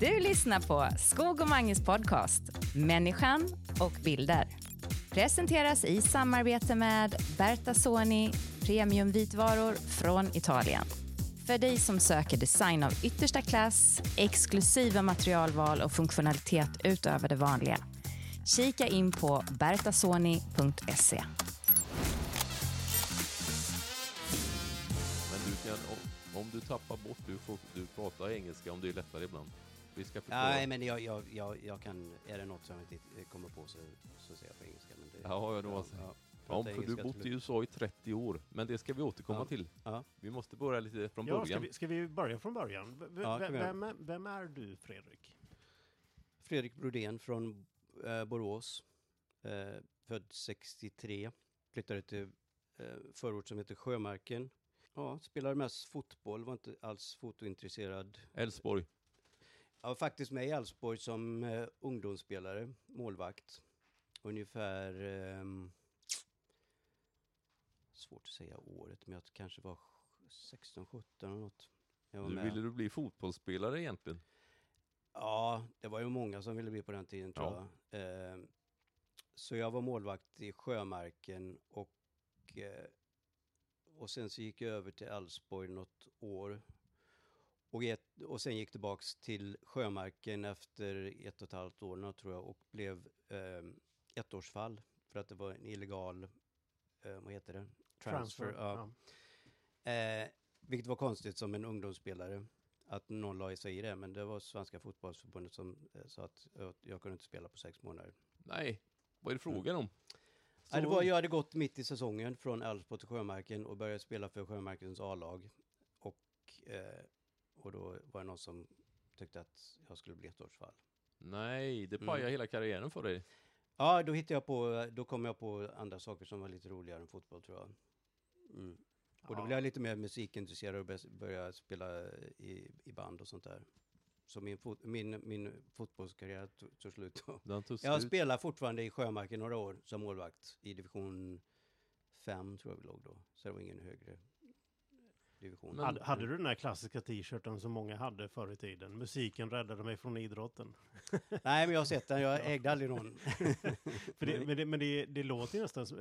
Du lyssnar på Skog och Manges podcast Människan och bilder. Presenteras i samarbete med Berta Soni premiumvitvaror från Italien. För dig som söker design av yttersta klass, exklusiva materialval och funktionalitet utöver det vanliga. Kika in på bertasoni.se. Men du kan, om, om du tappar bort, du får du pratar engelska om det är lättare ibland. Vi ska förstå. Nej, men jag, jag, jag, jag kan, är det något som jag inte kommer på så, så säger jag på engelska. Men det, Ja, ja, det var så. ja, Ja, för du engelska bott i. USA i 30 år, men det ska vi återkomma Ja. till. Ja. Vi måste börja lite från Ja, ska början. vi, ska vi börja från början? V- Ja, vem, är, vem är du, Fredrik? Fredrik Brodén från eh, Borås. Eh, född 63. Flyttade till eh, förort som heter Sjömarken. Ja, spelade mest fotboll, var inte alls fotointresserad. Elfsborg. Jag var faktiskt med i Elfsborg som eh, ungdomsspelare, målvakt. Ungefär... ehm, svårt att säga året, men jag kanske var 16-17 eller något. Jag var Du med. ville du bli fotbollsspelare egentligen? Ja, det var ju många som ville bli på den tiden tror Ja. jag. Eh, så jag var målvakt i Sjömarken och, eh, och sen så gick jag över till Elfsborg något år. Och, ett, och sen gick tillbaks till Sjömarken efter ett och ett halvt år tror jag och blev eh, ettårsfall för att det var en illegal, eh, vad heter det? Transfer. ja. ja. Eh, vilket var konstigt som en ungdomsspelare att någon la i sig i det, men det var Svenska fotbollsförbundet som eh, sa att jag kunde inte spela på sex månader. Nej, vad är det frågan om? Nej, det var, jag hade gått mitt i säsongen från Elfsborg till Sjömarken och började spela för Sjömarkens A-lag. Och, eh, och då var det någon som tyckte att jag skulle bli ett årsfall. Nej, det pajar Mm. hela karriären för dig. Ja, då hittade jag på, då kom jag på andra saker som var lite roligare än fotboll tror jag. Mm. Och då blev jag lite mer musikintresserad och började- spela i, i band och sånt där. Så min, fot, min, min fotbollskarriär tog, tog slut då. Den tog Jag slut. spelar fortfarande i Sjömarken några år som målvakt i division 5 tror jag vi låg då. Så det var ingen högre division. Men- Hade, hade du den här klassiska t-shirten som många hade förr i tiden? Musiken räddade mig från idrotten. Nej, men jag har sett den. Jag ägde aldrig någon. För det, men det, men det, det låter ju nästan som...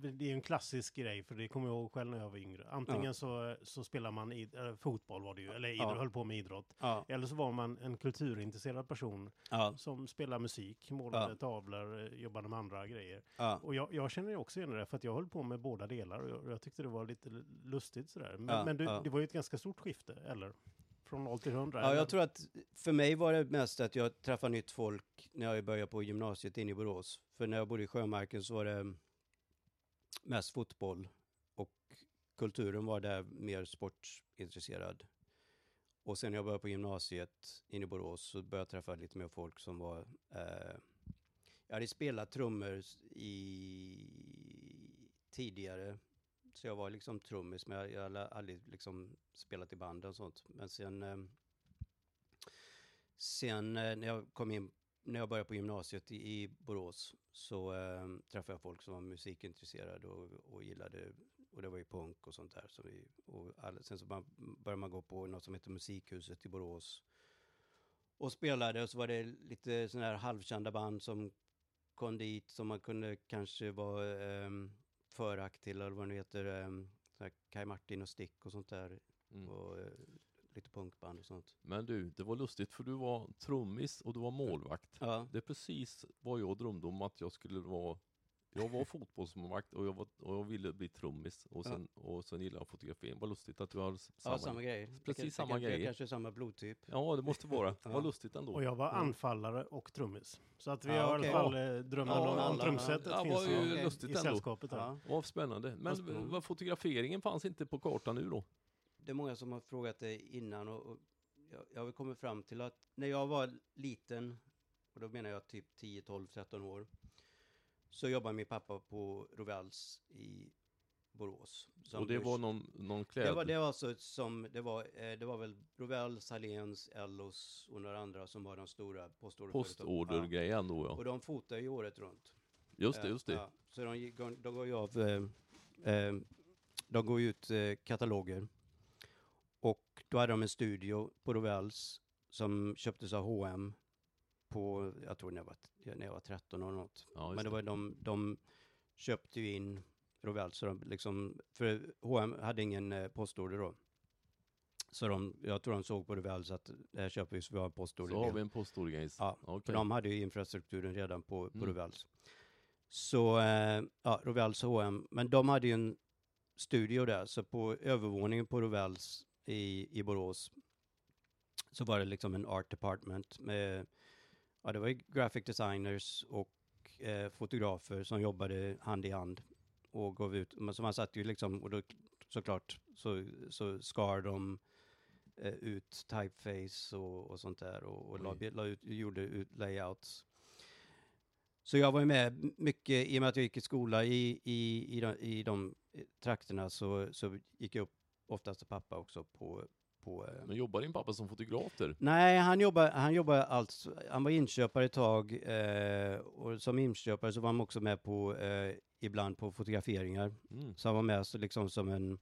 Det är en klassisk grej, för det kommer jag ihåg själv när jag var yngre. Antingen Ja. så, så spelar man id, eller fotboll, var det ju, eller idrott, Ja. höll på med idrott. Ja, Eller så var man en kulturintresserad person som spelar musik, målade tavlor, jobbade med andra grejer. Och jag, jag känner ju också igen det, för att jag höll på med båda delar och jag, jag tyckte det var lite lustigt sådär. Men, men du, det var ju ett ganska stort skifte, eller? Från 0 till 100? Ja, eller? jag tror att för mig var det mest att jag träffade nytt folk när jag började på gymnasiet inne i Borås. För när jag bodde i Sjömarken så var det mest fotboll och kulturen var där mer sportintresserad. Och sen när jag började på gymnasiet inne i Borås så började jag träffa lite mer folk som var... Eh, jag hade spelat trummor i tidigare, så jag var liksom trummis, men jag, jag hade aldrig liksom spelat i band och sånt. Men sen, eh, sen eh, när jag kom in, när jag började på gymnasiet i, i Borås, så eh, träffade jag folk som var musikintresserade och, och gillade, och det var ju punk och sånt där. Så vi, och alla, sen så började man gå på något som heter Musikhuset i Borås. Och spelade, och så var det lite sådana här halvkända band som kom dit, som man kunde kanske vara eh, förakt till, eller vad det nu heter, eh, Kai Martin och Stick och sånt där. Mm. Och lite punkband och sånt. Men du, det var lustigt för du var trummis och du var målvakt. Ja, Det är precis vad jag drömde om att jag skulle vara. Jag var fotbollsmålvakt och jag, var, och jag ville bli trummis och sen, och sen gillade jag fotografering. Vad lustigt att du har samma. ja samma grej. Precis samma grej. kanske är samma blodtyp. Ja, det måste vara. Ja. Vad lustigt ändå. Och jag var anfallare och trummis. Så att vi Ja, har okej. i alla fall eh, drömmen Ja, om, om alla- trumsetet Ja, finns var ju i, Okej. lustigt i ändå. sällskapet. Här. Ja. Vad spännande. Men vad fotograferingen fanns inte på kartan nu då? Det är många som har frågat det innan och, och jag, jag har kommit fram till att när jag var liten, och då menar jag typ 10, 12, 13 år, så jobbade min pappa på Rovells i Borås. och det var någon, någon kläd... Det var, det var alltså som, det var, eh, det var väl Rovell, Saléns, Ellos och några andra som var de stora postorderföretagen. Postordergrejen då ja. Och de fotar ju året runt. Just det, Eh, just det. Ja, så de, de går ju av, eh, de går ut eh, kataloger. Och då hade de en studio på Rovells som köptes av H&M på, jag tror när jag var, när jag var 13 och något. Ja, Men det var de, de köpte ju in Rovell, så de liksom, för H&M hade ingen eh, postorder då. Så de, jag tror de såg på Rovell så att det här köper vi så vi har en postorder. Så har vi en postordergris. Ja, Okej. För de hade ju infrastrukturen redan på, på Mm. Rovells. Så, eh, ja, Rovells H&M. Men de hade ju en studio där, så på övervåningen på Rovells i, i Borås så var det liksom en art department med, ja det var ju graphic designers och eh, fotografer som jobbade hand i hand och gav ut, men så man satt ju liksom, och då såklart så, så skar de eh, ut typeface och, och sånt där och, och la, la ut, gjorde ut layouts. Så jag var ju med mycket, i och med att jag gick i skola i, i, i, de, i de trakterna så, så gick jag upp oftast pappa också på, på eh, Men jobbar din pappa som fotograf där? Nej, han jobbar, han jobbar alltså, han var inköpare ett tag eh, och som inköpare så var han också med på, eh, ibland på fotograferingar. Mm. Så han var med så liksom som en,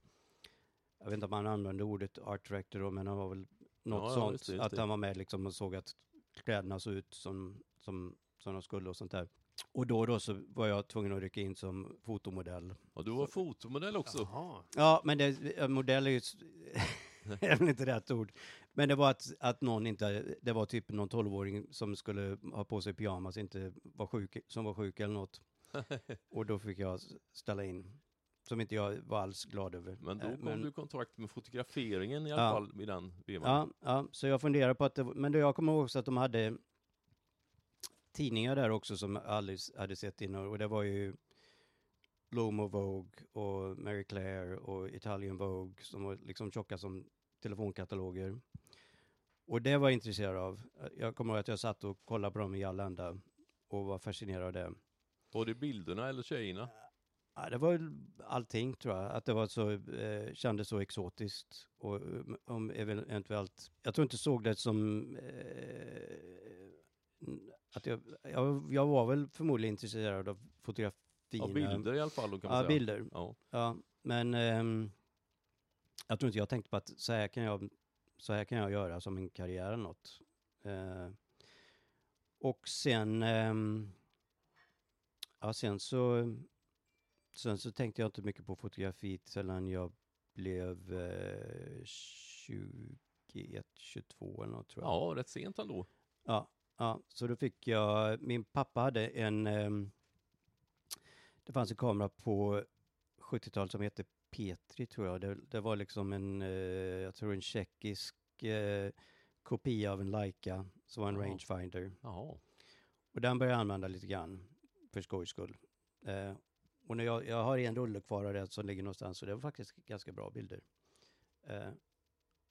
jag vet inte om han använde ordet art director då, men han var väl något Ja, ja, sånt. just det, just att det. han var med liksom och såg att kläderna såg ut som, som, som de skulle och sånt där. Och då och då så var jag tvungen att rycka in som fotomodell. Ja, du var fotomodell också. Jaha. Ja, men det, modell är ju är väl inte rätt ord. Men det var att, att någon inte, det var typ någon tolvåring som skulle ha på sig pyjamas, inte var sjuk, som var sjuk eller något. Och då fick jag ställa in, som inte jag var alls glad över. Men då Eh, kom du i kontakt med fotograferingen i alla Ja. fall vid den vevan. Ja, ja, så jag funderar på att det, men då jag kommer ihåg också att de hade tidningar där också som s- hade sett innan och det var ju Lomo Vogue och Mary Claire och Italian Vogue som var liksom tjocka som telefonkataloger. Och det var jag intresserad av. Jag kommer ihåg att jag satt och kollade på dem i all ända och var fascinerad av det. Var det bilderna eller tjejerna? Ja, det var allting tror jag, att det var så, eh, kändes så exotiskt. Och eh, om eventuellt, jag tror inte såg det som eh, att jag, jag, jag var väl förmodligen intresserad av fotografi. Ja, bilder i alla fall kan man Ja, säga. bilder. Ja. Ja, men ehm, jag tror inte jag tänkte på att så här kan jag, så här kan jag göra som en karriär eller något. Eh, och sen, ehm, ja sen så, sen så tänkte jag inte mycket på fotografi sedan jag blev eh, 21, 22 eller något tror jag. ja, rätt sent ändå. Ja, ja, så då fick jag, min pappa hade en, ehm, det fanns en kamera på 70-talet som hette Petri tror jag. Det, det var liksom en, eh, jag tror en tjeckisk eh, kopia av en Leica som var en Jaha. rangefinder. Jaha. Och den började jag använda lite grann för skojs skull. Eh, och när jag, jag har en rulle kvar av det som ligger någonstans så det var faktiskt ganska bra bilder.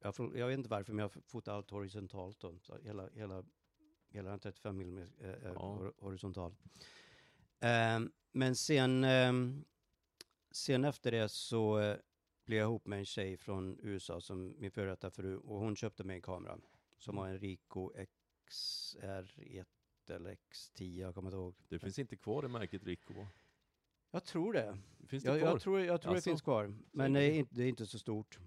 Jag, jag vet inte varför men jag fotar allt horisontalt då. Så hela, hela, hela den 35 mm är Ja. hor- horisontal. Eh, men sen, eh, sen efter det så eh, blev jag ihop med en tjej från USA som min före detta fru och hon köpte mig en kamera som var en Ricoh XR1 eller X10, jag kommer inte ihåg. Det finns inte kvar i märket Rico? Jag tror det. Finns det Jag, kvar? jag tror, jag tror Alltså, det finns kvar. Men det är, inte, det är inte så stort.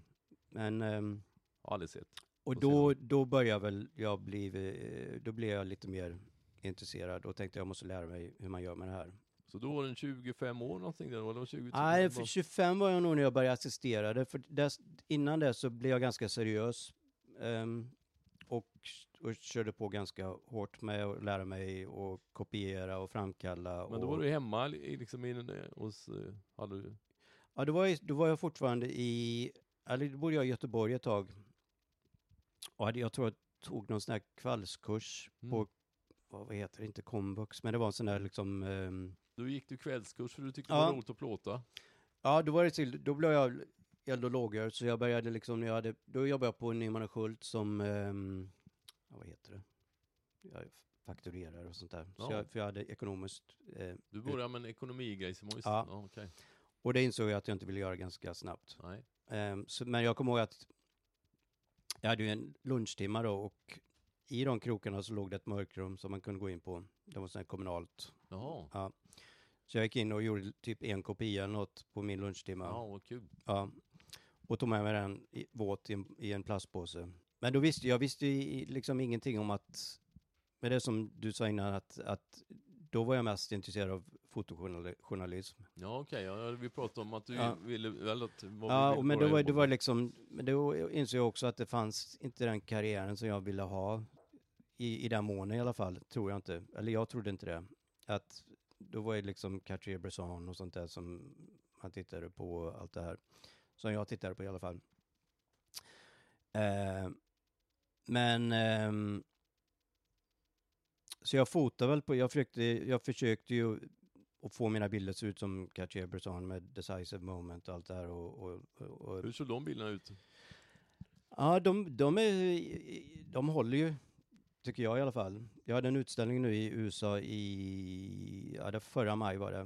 Men, ehm, Aldrig sett. Och då, då börjar väl jag bli, eh, då blir jag lite mer intresserad och tänkte jag måste lära mig hur man gör med det här. Så då var den 25 år någonting där, eller var 20? Nej, för 25 var jag nog när jag började assistera. För dess, innan det så blev jag ganska seriös. ehm, och, och körde på ganska hårt med att lära mig och kopiera och framkalla. Men då och, var du hemma i- liksom i, en, eh, hos, eh, hade du, Ja, då var, jag, då var jag fortfarande i, eller då bodde jag i Göteborg ett tag. Och jag tror jag tog någon sån här kvällskurs Mm. på, vad heter det, inte komvux, men det var en sån där liksom, ehm, då gick du kvällskurs för du tyckte Ja. det var roligt att plåta. ja då var det till, då blev jag eld och lågor, så jag började liksom, när jag hade, då jobbade jag på Nyman och Schult som, ja, vad heter det, jag fakturerar och sånt där. Så Ja. jag, för jag hade ekonomiskt, eh, Du började med en ekonomigrej som Ja. ja. okej. och det insåg jag att jag inte ville göra ganska snabbt. Nej. Ehm, så, men jag kommer ihåg att jag hade ju en lunchtimma då och i de krokarna så låg det ett mörkrum som man kunde gå in på. Det var sånt kommunalt. Jaha. Ja. Så jag gick in och gjorde typ en kopia eller något på min lunchtimma. Ja, vad kul. Ja. Och tog med mig den i, våt i en, i en plastpåse. Men då visste jag visste liksom ingenting om att, med det som du sa innan, att, att då var jag mest intresserad av fotojournalism. Ja okej, ja, vi pratade om att du Ja. ville väl att... Ja, och men då var, det var liksom, men då insåg jag också att det fanns inte den karriären som jag ville ha i, i den månen i alla fall, tror jag inte. Eller jag trodde inte det. Att då var det liksom Cartier-Bresson och sånt där som man tittade på och allt det här. Som jag tittade på i alla fall. Eh, men ehm, så jag fotade väl på, jag försökte, jag försökte ju att få mina bilder att se ut som Cartier-Bresson med decisive moment och allt det här och, och, och, och Hur såg de bilderna ut? Ja, de, de, är, de håller ju, tycker jag i alla fall. Jag hade en utställning nu i USA i, ja det förra maj var det,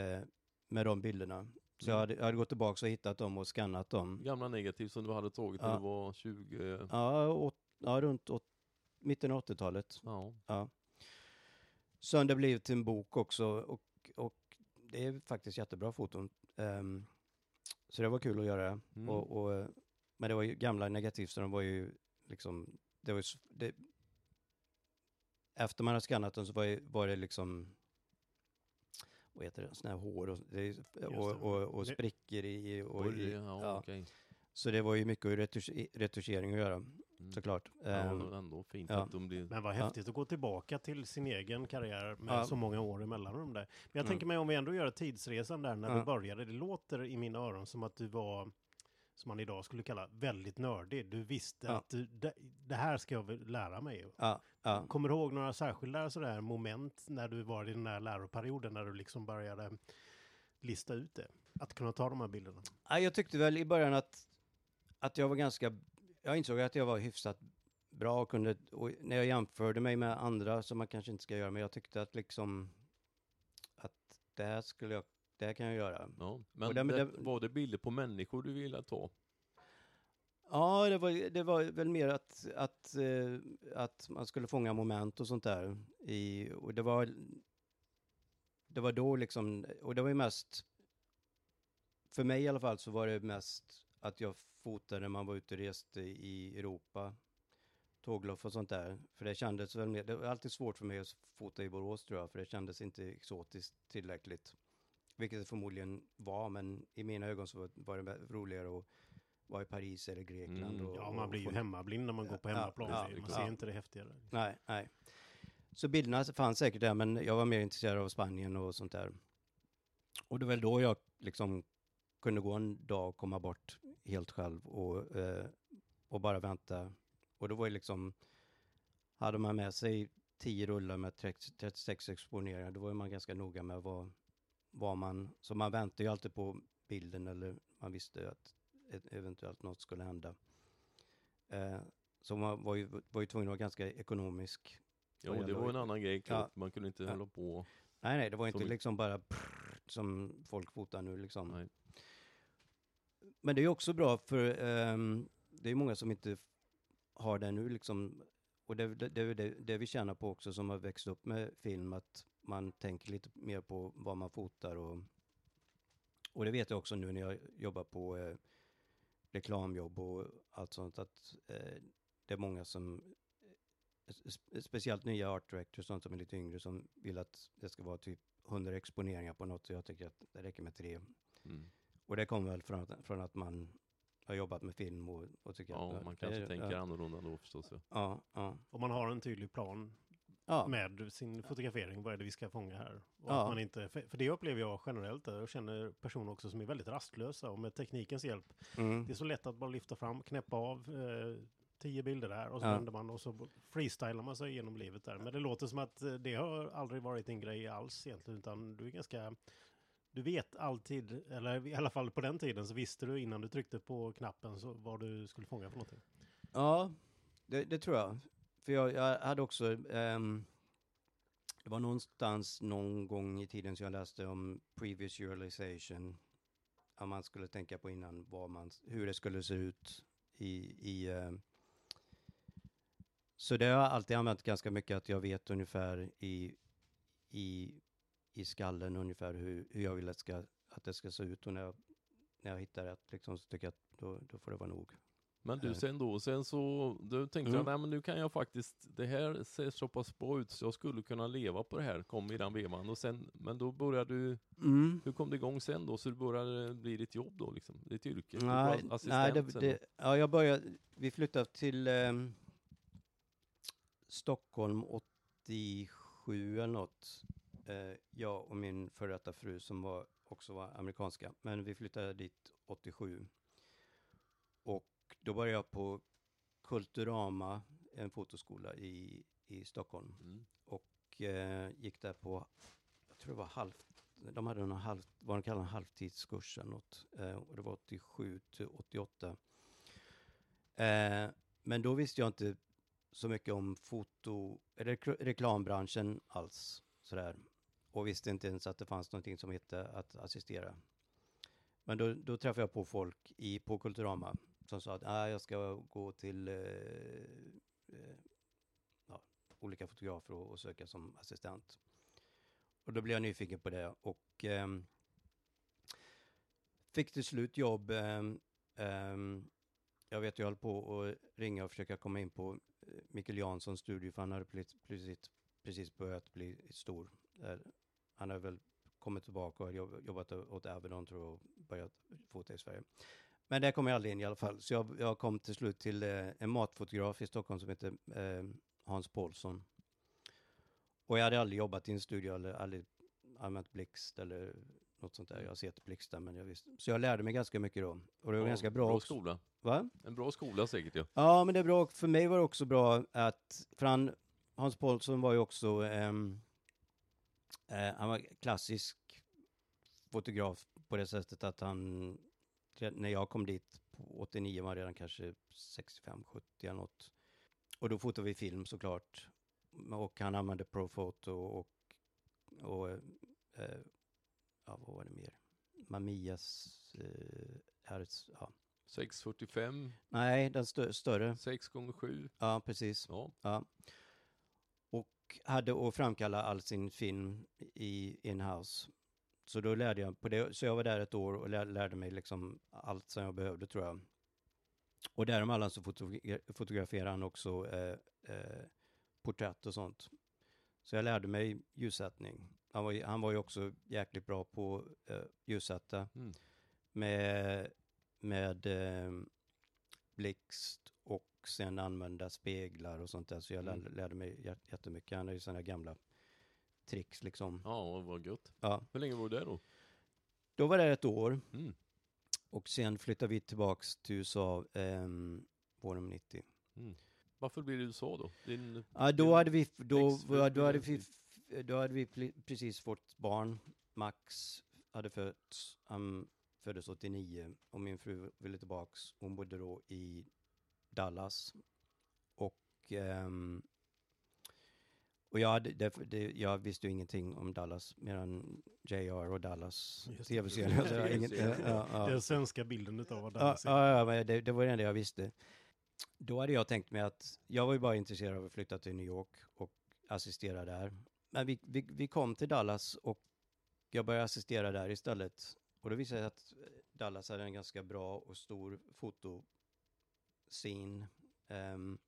eh, med de bilderna. Så jag hade, jag hade gått tillbaka och hittat dem och skannat dem. Gamla negativ som du hade tagit Ja. när du var 20... Ja, åt, ja runt åt, mitten av 80-talet. Ja. Ja. Sen det blivit en bok också och, och det är faktiskt jättebra foton. Ehm, så det var kul att göra. Mm. Och, och, men det var ju gamla negativ så de var ju liksom, det var ju, det, efter man har skannat dem så var, var det liksom, vad heter det, sådana här hår och, det, och, och, och sprickor i, och i, ja. Så det var ju mycket retusch, retuschering att göra. Såklart. Ja, Ehm, men ändå fint ja. att de blir... Men vad Ja. häftigt att gå tillbaka till sin egen karriär med Ja. så många år emellan dem där. Men jag Mm. tänker mig om vi ändå gör tidsresan där när Ja. du började. Det låter i mina öron som att du var, som man idag skulle kalla, väldigt nördig. Du visste Ja. att du, det, det här ska jag lära mig. ja, ja. Kommer du ihåg några särskilda sådär moment när du var i den här läroperioden när du liksom började lista ut det? Att kunna ta de här bilderna. Ja, jag tyckte väl i början att, att jag var ganska, jag insåg att jag var hyfsat bra och kunde, och när jag jämförde mig med andra som man kanske inte ska göra, men jag tyckte att liksom, att det här skulle jag, det här kan jag göra. Ja. Men det- det- var det bilder på människor du ville ta? Ja, det var, det var väl mer att, att, eh, att man skulle fånga moment och sånt där. I, och det var, det var då liksom, och det var ju mest, för mig i alla fall så var det mest att jag fotade när man var ute och reste i Europa, tågluff och sånt där. För det kändes väl mer, det var alltid svårt för mig att fota i Borås tror jag, för det kändes inte exotiskt tillräckligt. Vilket det förmodligen var, men i mina ögon så var- var det roligare att vara i Paris eller Grekland. Mm. Och, Ja, man blir ju hemmablind när man går på hemmaplan. ja, man ja. ser inte det häftigare. Nej, nej. Så bilderna fanns säkert där, men jag var mer intresserad av Spanien och sånt där. Och det var väl då jag liksom kunde gå en dag och komma bort helt själv och, eh, och bara vänta. Och då var det liksom, hade man med sig 10 rullar med 30 36 exponeringar, då var man ganska noga med vad, vad man, så man väntade ju alltid på bilden eller man visste att ett, eventuellt något skulle hända. Eh, så man var ju, var ju tvungen att vara ganska ekonomisk. Vad det var en annan grej. Ja. Man kunde inte Ja. hålla på. Nej, nej, det var inte Som- liksom bara prrr, som folk fotar nu liksom. Nej. Men det är också bra för um, det är många som inte har det nu liksom. Och det, det, det, är det, det vi tjänar på också som har växt upp med film, att man tänker lite mer på vad man fotar och, och det vet jag också nu när jag jobbar på eh, reklamjobb och allt sånt, att eh, det är många som, eh, speciellt nya art directors, sånt som är lite yngre, som vill att det ska vara typ 100 exponeringar på något, så jag tycker att det räcker med tre. Mm. Och det kommer väl från att, från att man har jobbat med film och, och tycker Ja, att... man det kanske är- tänker ja, annorlunda då förstås. Ja. ja, ja. Om man har en tydlig plan ja. med sin fotografering, vad är det vi ska fånga här? Och Ja. att man inte, för för det upplever jag generellt, jag känner personer också som är väldigt rastlösa och med teknikens hjälp, Mm. det är så lätt att bara lyfta fram, knäppa av eh, tio bilder där och så Ja. vänder man och så freestylar man sig genom livet där. Men det låter som att eh, det har aldrig varit en grej alls egentligen, utan du är ganska du vet alltid, eller i alla fall på den tiden så visste du innan du tryckte på knappen så vad du skulle fånga för någonting. Ja, det, det tror jag. För jag, jag hade också, um, det var någonstans någon gång i tiden som jag läste om previous realization. Att man skulle tänka på innan vad man, hur det skulle se ut i, i um, så det har jag alltid använt ganska mycket, att jag vet ungefär i, i, i skallen ungefär hur, hur jag vill att, ska, att det ska se ut. Och när jag, när jag hittar rätt liksom, så tycker jag att då, då får det vara nog. Men du, Eh. sen då, sen så, då tänkte Mm. jag, nej men nu kan jag faktiskt, det här ser så pass bra ut så jag skulle kunna leva på det här, kom i den vevan. Och sen, men då började du, Mm. hur kom det igång sen då? Så det började bli ditt jobb då liksom, ditt yrke? Nej, nej det, det, ja, jag började, vi flyttade till ehm, Stockholm 87 eller något. Eh, jag och min före detta fru som var, också var amerikanska. Men vi flyttade dit 87. Och då började jag på Kulturama, en fotoskola i, i Stockholm. Mm. Och eh, gick där på, jag tror det var halv, de hade någon halv, vad de kallar en halvtidskurs eller något. Eh, och det var 87 till 88. Eh, men då visste jag inte så mycket om foto, eller rekl- reklambranschen alls. Sådär. Och visste inte ens att det fanns någonting som hette att assistera. Men då, då träffade jag på folk i, på Kulturama som sa att ah, jag ska gå till eh, eh, ja, olika fotografer och, och söka som assistent. Och då blev jag nyfiken på det och eh, fick till slut jobb. ehm, ehm, jag vet, jag höll på att ringa och försöka komma in på eh, Mikael Janssons studio för han hade precis, precis börjat bli stor. Eh, han har väl kommit tillbaka och jobbat åt Avedon tror jag och börjat fota i Sverige. Men där kom jag aldrig in i alla fall. Så jag, jag kom till slut till eh, en matfotograf i Stockholm som heter eh, Hans Paulsson. Och jag hade aldrig jobbat i en studio eller aldrig använt blixt eller något sånt där. Jag har sett blixt där, men jag visste. Så jag lärde mig ganska mycket då. Och det var Ja, ganska bra, bra också. skola. Va? En bra skola säkert ja. Ja, men det är bra. För mig var det också bra att, för han, Hans Paulsson var ju också, ehm, eh, han var klassisk fotograf på det sättet att han, när jag kom dit på 89 var han redan kanske 65-70 eller något. Och då fotade vi film såklart. Och han använde Profoto och, och eh, ja, vad var det mer? Mamias, eh, herz, ja. 645, Nej, den stö- större. 6 gånger 7 Ja, precis. Ja, Ja. Hade att framkalla all sin film i in-house. Så då lärde jag på det. Så jag var där ett år och lär, lärde mig liksom allt som jag behövde tror jag. Och däremellan så fotogra- fotograferade han också eh, eh, porträtt och sånt. Så jag lärde mig ljussättning. Han var, han var ju också jäkligt bra på eh, ljussätta Mm. med, med eh, blixt och sen använda speglar och sånt där. Så jag Mm. lärde mig jät- jättemycket. Han har ju sådana gamla tricks liksom. ja vad gött. Ja. Hur länge var du där då? Då var det ett år Mm. och sen flyttade vi tillbaks till USA ehm, våren 90. Mm. Varför blev det USA då? Din, Ja, då din hade vi, då, då, då hade vi, då hade vi precis fått barn. Max hade fötts, han föddes 89 och min fru ville tillbaks. Hon bodde då i Dallas. Och, ehm, och jag, hade, det, det, jag visste ju ingenting om Dallas mer än JR och Dallas TV-serier. ja, ja. Den svenska bilden utav vad Ja, Dallas är. ja, ja, men det, det var det enda jag visste. Då hade jag tänkt mig att jag var ju bara intresserad av att flytta till New York och assistera där. Men vi, vi, vi kom till Dallas och jag började assistera där istället. Och då visade det sig att Dallas hade en ganska bra och stor fotoscen. Ehm,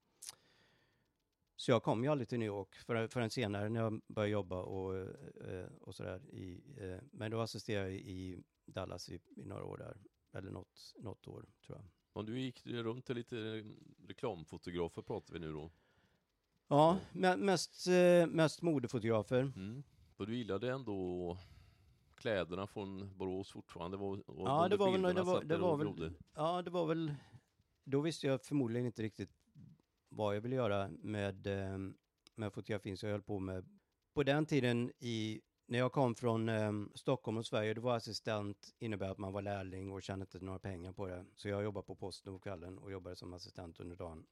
så jag kom ju aldrig till New York för, förrän senare när jag började jobba och, eh, och sådär. I, eh, men då assisterade jag i Dallas i, i några år där. Eller något, något år, tror jag. Och du gick runt till lite reklamfotografer pratar vi nu då. Ja, me- mest, eh, mest modefotografer. Mm. Och du gillade ändå kläderna från Borås fortfarande? Var, och Ja, de det var väl- bilderna det var- satt det där var och väl- glodde. Ja, det var väl... Då visste jag förmodligen inte riktigt vad jag ville göra med, eh, med fotografin, så jag höll på med... På den tiden, i, när jag kom från eh, Stockholm och Sverige, då var assistent innebär att man var lärling och tjänade inte några pengar på det. Så jag jobbade på posten på kvällen och jobbade som assistent under dagen.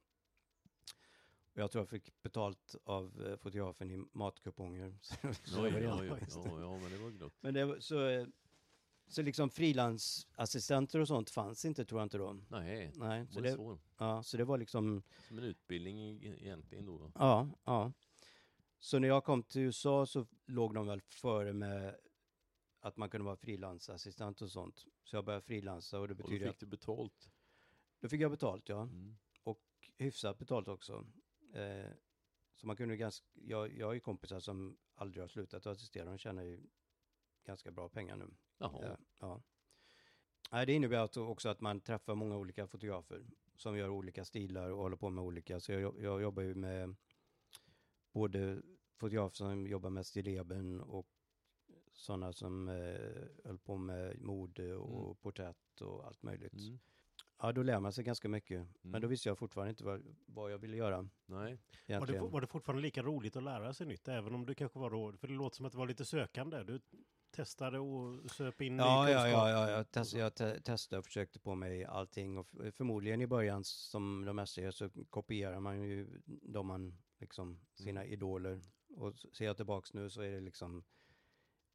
Och jag tror jag fick betalt av eh, fotografen i matkuponger. Så Oj, var oj, oj, det. ja, ja, men det var glott. Men det så, eh, så liksom frilansassistenter och sånt fanns inte tror jag inte då. Nej, Nej, så det så? ja, så det var liksom, Som en utbildning egentligen då? ja, ja. Så när jag kom till USA så låg de väl före med att man kunde vara frilansassistent och sånt. Så jag började frilansa och det Och då betyder fick att du betalt? Då fick jag betalt, ja. Mm. Och hyfsat betalt också. Eh, så man kunde ganska, jag, jag har ju kompisar som aldrig har slutat att assistera, de tjänar ju ganska bra pengar nu. Jaha. Ja. ja. Det innebär också att man träffar många olika fotografer som gör olika stilar och håller på med olika. Så jag, jag jobbar ju med både fotografer som jobbar med stilleben och sådana som eh, höll på med mode och Mm. porträtt och allt möjligt. Mm. Ja, då lär man sig ganska mycket. Men Mm. då visste jag fortfarande inte vad, vad jag ville göra Nej. Var det, var det fortfarande lika roligt att lära sig nytt, även om du kanske var råd? För det låter som att det var lite sökande. Du testade och söp in Ja, ny ja, ja, ja, jag, test, jag te, testade och försökte på mig allting och förmodligen i början som de mesta gör så kopierar man ju de man liksom, sina Mm. idoler. Och ser jag tillbaks nu så är det liksom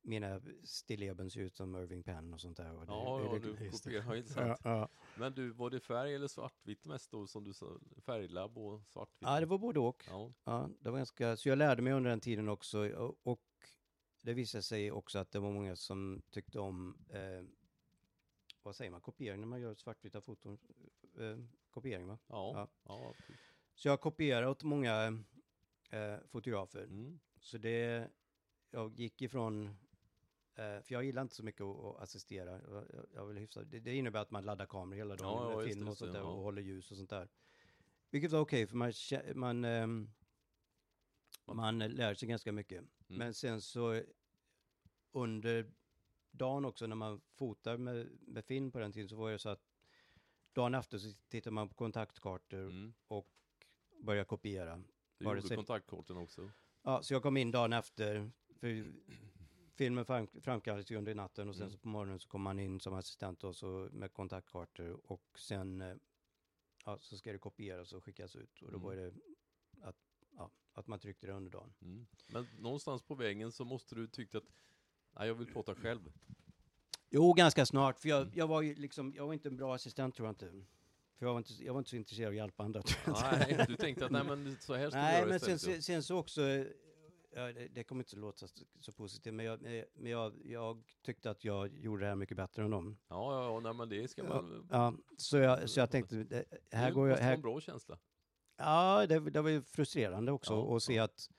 mina stilleben ser ut som Irving Penn och sånt där. Och det, Ja, det, ja, du kopierar, ja, ja, intressant. ja. Men du, var det färg eller svartvitt mest då, som du sa? Färglabb och svartvitt? ja, det var både och. Ja. Ja, det var ganska, så jag lärde mig under den tiden också och, och det visade sig också att det var många som tyckte om, eh, vad säger man, kopiering när man gör svartvita foton? Eh, kopiering va? Ja. Ja. ja. Så jag kopierar åt många eh, fotografer. Mm. Så det, jag gick ifrån, eh, för jag gillar inte så mycket att, assistera. Jag, jag, vill hyfsa, det, det innebär att man laddar kameror hela dagen Ja, ja, med just film och sånt där ja. och håller ljus och sånt där. Vilket var okej för man, man, ehm, Man- lär sig ganska mycket. Mm. Men sen så under dagen också när man fotar med, med film på den tiden så var det så att dagen efter så tittar man på kontaktkartor Mm. och börjar kopiera. Du gjorde sen- kontaktkorten också? Ja, så jag kom in dagen efter. För filmen fram, framkallades ju under natten och sen Mm. så på morgonen så kom man in som assistent och så med kontaktkartor och sen eh, ja, så ska det kopieras och skickas ut och då Mm. var det att, att man tryckte det under dagen. Mm. Men någonstans på vägen så måste du tyckt att Nej, jag vill plåta själv. Jo, ganska snart, för jag, jag var ju liksom, jag var inte en bra assistent tror jag inte. För jag var inte, jag var inte så intresserad av att hjälpa andra. Nej, du tänkte att nej men så här ska Nej, men sen, sen, sen så också, ja, det, det kommer inte att låta så, så positivt, men, jag, men jag, jag tyckte att jag gjorde det här mycket bättre än dem. Ja, ja, ja, nej men det ska man... Ja, så jag, så jag tänkte, här går jag, här, en bra känsla. Ja, det, det var ju frustrerande också Ja, att se ja. att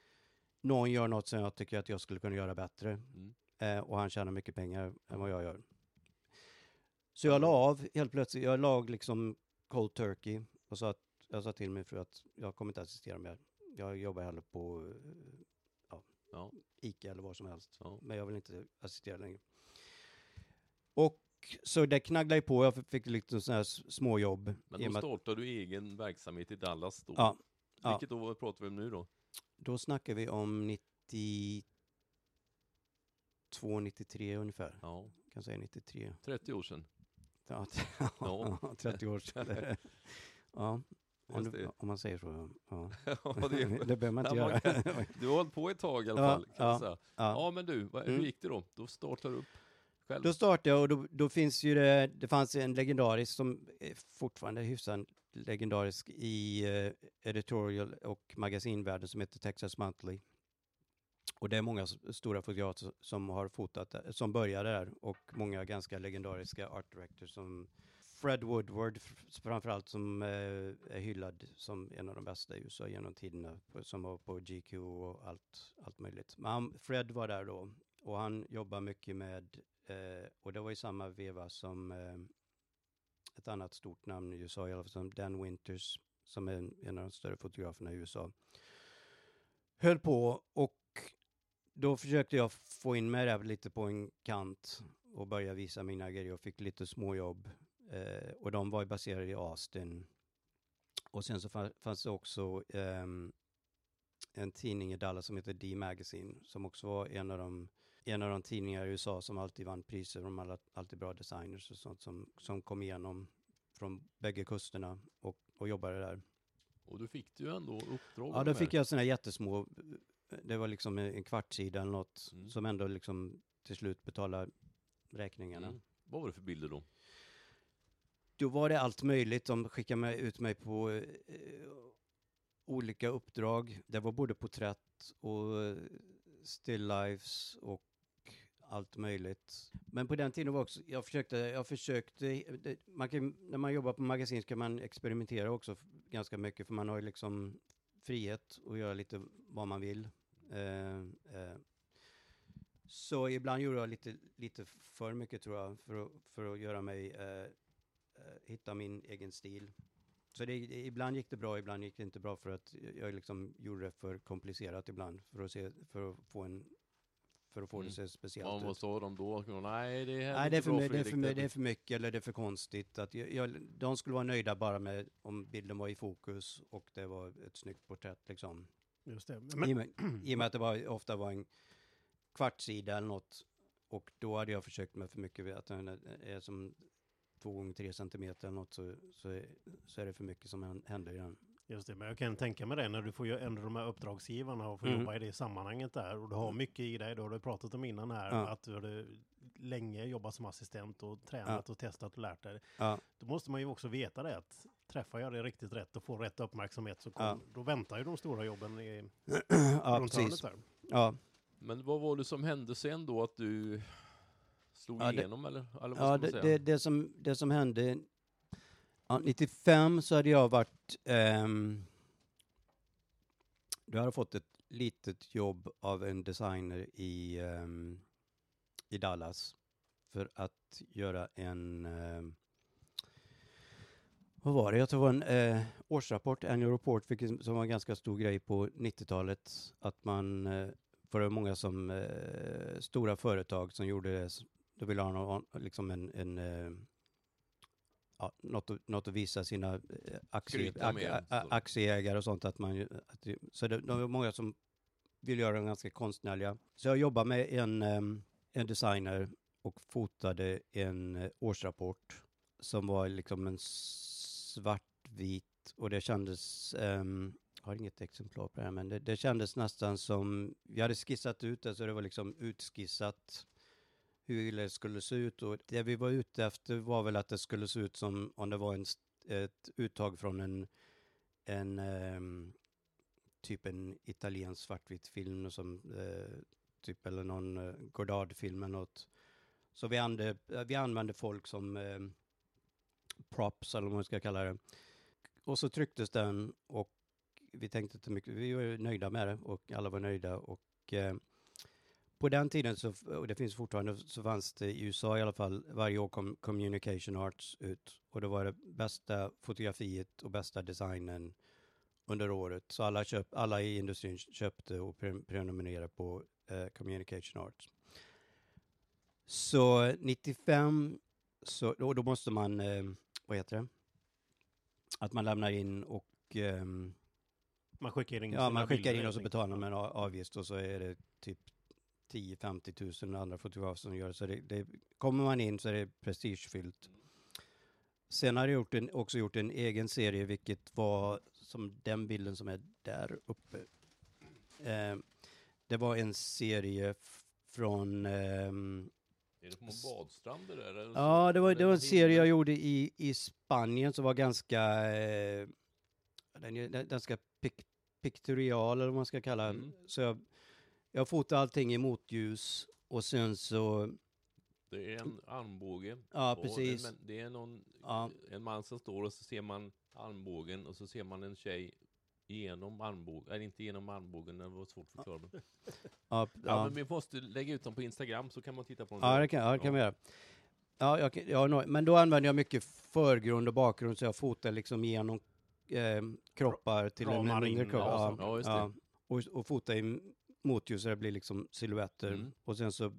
någon gör något som jag tycker att jag skulle kunna göra bättre. Mm. Eh, och han tjänar mycket pengar än vad jag gör. Så jag la av helt plötsligt, jag lag liksom cold turkey och sa att, jag sa till min fru att jag kommer inte assistera mer. Jag jobbar hellre på ja, Ja. Ica eller vad som helst. Men jag vill inte assistera längre. Och så det knagglade ju på, jag fick lite sådana här småjobb. Men då startade du egen verksamhet i Dallas då? Ja, ja. Vilket då pratar vi om nu då? då snackar vi om 92, 93 ungefär. Ja, Kan säga 93. 30 år sedan. Ja, Ja. ja. 30 år sedan. Ja, om, du, om man säger så. Ja. Ja, det, det behöver man inte Ja, göra. du har hållit på ett tag i alla Ja, fall, ja, ja. Ja, men du, hur Mm. gick det då? Då startar du upp själv? Då startade jag och då, då finns ju det, det fanns en legendarisk som är fortfarande hyfsat legendarisk i uh, editorial och magasinvärlden som heter Texas Monthly. Och det är många stora fotografer som har fotat, som började där och många ganska legendariska art directors som Fred Woodward framförallt som eh, är hyllad som en av de bästa i USA genom tiderna, på- som var på GQ och allt, allt möjligt. Men han, Fred var där då och han jobbar mycket med, eh, och det var i samma veva som eh, ett annat stort namn i USA, i alla fall som Dan Winters, som är en, en av de större fotograferna i USA, höll på och då försökte jag få in mig där lite på en kant och börja visa mina grejer och fick lite småjobb. Eh, och de var baserade i Austin. Och sen så fanns det också ehm, en tidning i Dallas som heter D-Magazine som också var en av de en av de tidningar i USA som alltid vann priser. De hade alltid bra designers och sånt som, som kom igenom från bägge kusterna och, och jobbade där. Och du fick ju ändå uppdrag Ja, då fick jag sådana jättesmå, det var liksom en kvartssida eller något Mm. som ändå liksom till slut betalar räkningarna. Mm. Vad var det för bilder då? Då var det allt möjligt. De skickade mig, ut mig på eh, olika uppdrag. Det var både porträtt och eh, still lifes och allt möjligt. Men på den tiden var också, jag försökte, jag försökte, det- man kan, när man jobbar på magasin kan man experimentera också ganska mycket, för man har ju liksom frihet att göra lite vad man vill. Eh, eh. Så ibland gjorde jag lite, lite för mycket tror jag, för att, för att göra mig, eh, eh hitta min egen stil. Så det, ibland gick det bra, ibland gick det inte bra för att jag liksom gjorde det för komplicerat ibland för att, se, för att få en för att få det Mm. att se Ja, speciellt vad ut. sa de då? Nej, det Nej, är det för, det, är det det är mycket eller det är för konstigt. Att jag, jag, de skulle vara nöjda bara med om bilden var i fokus och det var ett snyggt porträtt liksom. Just det. I, Men, och med, I och med att det var, ofta var en kvartssida eller något. Och då hade jag försökt med för mycket, att den är som två gånger tre centimeter eller något så, så, är, så är det för mycket som hän- händer i den. Just det, men jag kan tänka mig det när du får ju ändå de här uppdragsgivarna och får Mm. jobba i det sammanhanget där och du har mycket i dig, det har du pratat om innan här, Ja. att du har länge jobbat som assistent och tränat och testat och lärt dig. Ja, Då måste man ju också veta det att träffar jag det riktigt rätt och får rätt uppmärksamhet så kom, Ja. då väntar ju de stora jobben i, ja runt precis. hörnet där. Ja, Men vad var det som hände sen då att du slog Ja, det- igenom eller? eller vad ja det, säga? det, det, som, det som hände, ja, 95 så hade jag varit, Um, du hade fått ett litet jobb av en designer i, um, i Dallas för att göra en, Um, vad var det? Jag tror det var en eh, årsrapport, annual report, vilket som var en ganska stor grej på 90-talet. Att man, eh, för det var många som, eh, stora företag som gjorde det, då ville ha någon, liksom en, en eh, ja, något, att, något att visa sina eh, aktie, med, aktieägare och sånt. Att man, att, så det, det var många som ville göra dem ganska konstnärliga. Så jag jobbade med en, em, en designer och fotade en eh, årsrapport som var liksom en svartvit och det kändes, ehm, jag har inget exemplar på det här, men det, det kändes nästan som, vi hade skissat ut det så det var liksom utskissat hur det skulle se ut och det vi var ute efter var väl att det skulle se ut som om det var en, ett uttag från en, en um, typ en italiensk svartvit film som uh, typ eller någon uh, Godard-film eller något. Så vi, ande, vi använde folk som uh, props eller vad man ska kalla det. Och så trycktes den och vi tänkte inte mycket, vi var ju nöjda med det och alla var nöjda och eh, på den tiden, så, och det finns fortfarande, så fanns det i USA i alla fall, varje år kom Communication Arts ut. Och det var det bästa fotografiet och bästa designen under året. Så alla, köp, alla i industrin köpte och pre prenumererade på eh, Communication Arts. Så 95, så, och då måste man, eh, vad heter det? Att man lämnar in och ehm, Man skickar in Ja, man skickar in och så betalar man en avgift och så är det typ 10-50 tusen andra fotografer som gör. Så det, det, kommer man in så är det prestigefyllt. Sen har jag gjort en, också gjort en egen serie, vilket var som den bilden som är där uppe. Eh, det var en serie från ehm, Är det på där? eller Ja, det var, det var en serie jag gjorde i, i Spanien som var ganska, eh, den den- ganska pik, piktorial eller vad man ska kalla Mm. Så jag, jag fotade allting i motljus och sen så, Det är en armbåge. ja precis. En, det är någon, Ja. en man som står och så ser man armbågen och så ser man en tjej genom armbågen, eller inte genom armbågen, det var svårt att förklara. Ja, Ja, ja. ja. men vi måste lägga ut dem på Instagram så kan man titta på dem. Ja, det kan, ja, det kan vi göra. Ja, jag, ja, men då använder jag mycket förgrund och bakgrund så jag fotar liksom genom eh, kroppar till en Ramar mindre in kropp. och Ja. Ja, just det. ja. Och, och fota i motljus det blir liksom silhuetter. Mm. Och sen så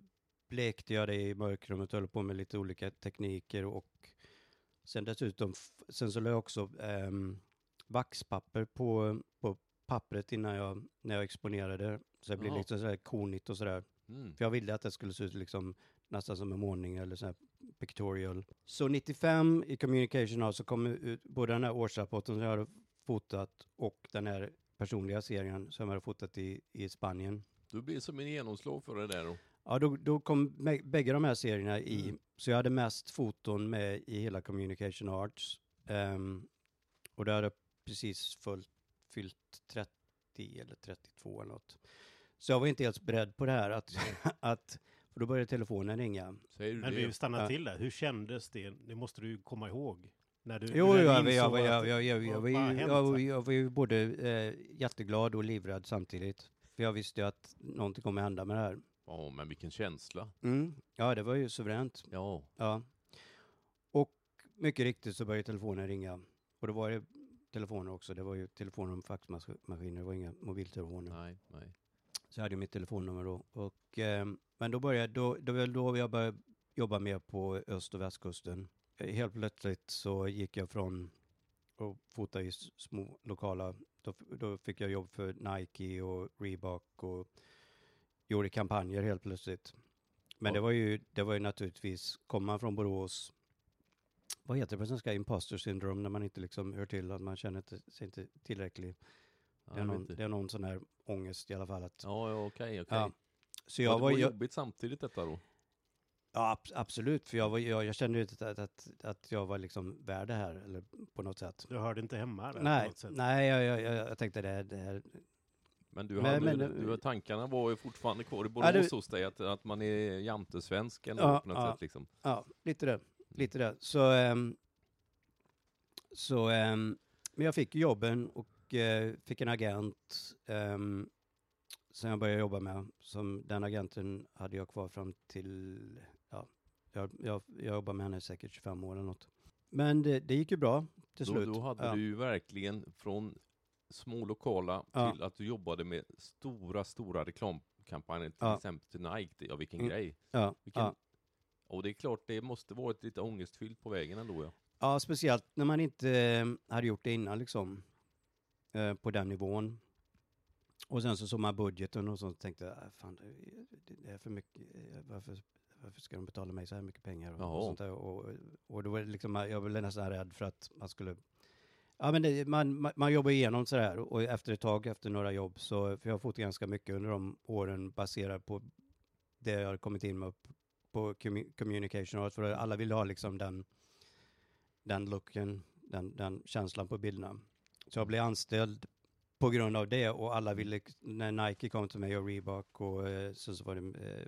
blekte jag det i mörkrummet och höll på med lite olika tekniker och sen dessutom, sen så la jag också ehm, vaxpapper på, på pappret innan jag, när jag exponerade. Så det blir Jaha. lite sådär konigt och sådär. Mm. För jag ville att det skulle se ut liksom nästan som en målning eller sån här pictorial. Så 95 i Communication House så kom ut både den här årsrapporten som jag hade fotat och den här personliga serien som jag hade fotat i, i Spanien. Du blir som en genomslag för det där då. Ja, då, då kom bä- bägge de här serierna i, Mm. så jag hade mest foton med i hela Communication Arts. Ehm, och det hade precis fullt, fyllt 30 eller 32 eller något. Så jag var inte helt beredd på det här, att, att För då började telefonen ringa. Säger du Men det? vi stannar Ja. till där. Hur kändes det? Det måste du komma ihåg. När du, Jo, när du jag, jag, jag, jag, jag, jag, jag, jag, jag var ju både eh, jätteglad och livrädd samtidigt. För jag visste ju att någonting kommer hända med det här. Ja, men vilken känsla. Mm. Ja, det var ju suveränt. Ja, Ja. Och mycket riktigt så började telefonen ringa. Och då var det telefoner också. Det var ju telefoner och faxmaskiner. Det var inga mobiltelefoner. nej, nej. Så jag hade mitt telefonnummer då. Och, eh, men då började, då, det var då jag började jobba mer på öst och västkusten. Eh, Helt plötsligt så gick jag från att fota i små lokala, då, då fick jag jobb för Nike och Reebok och gjorde kampanjer helt plötsligt. Men Ja. det var ju, det var ju naturligtvis, kommer man från Borås, vad heter det på svenska, imposter syndrome, när man inte liksom hör till, att man känner inte, sig inte tillräcklig. Ja, Det är, jag någon, det är någon sån här ångest i alla fall. Att, Ja, ja okej, okej. Ja. Så Ja, jag det var, var jag, jobbigt samtidigt detta då? Ja, ab- absolut, för jag, var, jag, jag kände ju att, att, att, att jag var liksom värd det här, eller på något sätt. Du hörde inte hemma där på Nej, något sätt. nej jag, jag, jag, jag tänkte det, här- det här, Men du Men- hade, men- du, tankarna var ju fortfarande kvar i Ja, Borås det- hos dig, att, att man är jantesvensk ändå Ja, på något ja. sätt liksom. ja, lite det, lite det. Så, ehm, så ehm, men jag fick jobben och eh, fick en agent um, som jag började jobba med. Som den agenten hade jag kvar fram till, jag, jag, jag jobbade med henne säkert 25 år eller något. Men det, det gick ju bra till Då, slut. då hade ja. du ju verkligen från små lokala Ja. till att du jobbade med stora, stora reklamkampanjer, till Ja. exempel till Nike. Ja, vilken Mm. grej. ja, Vilken. Och det är klart, det måste varit lite ångestfyllt på vägen ändå. Ja. Ja, speciellt när man inte eh, hade gjort det innan liksom. Eh, på den nivån. Och sen så såg man budgeten och så tänkte jag, "Ah, fan det, det är för mycket, eh, varför, varför ska de betala mig så här mycket pengar? Och, och sånt där. Och, och då var det liksom, jag var nästan rädd för att man skulle Ja men det, man, man, man jobbar igenom sådär och efter ett tag, efter några jobb, så, för jag har fått ganska mycket under de åren baserat på det jag har kommit in med på commu- communication för alla vill ha liksom den, den looken, den, den känslan på bilderna. Så jag blev anställd på grund av det och alla ville, när Nike kom till mig och Reebok och eh, sen så var det, eh,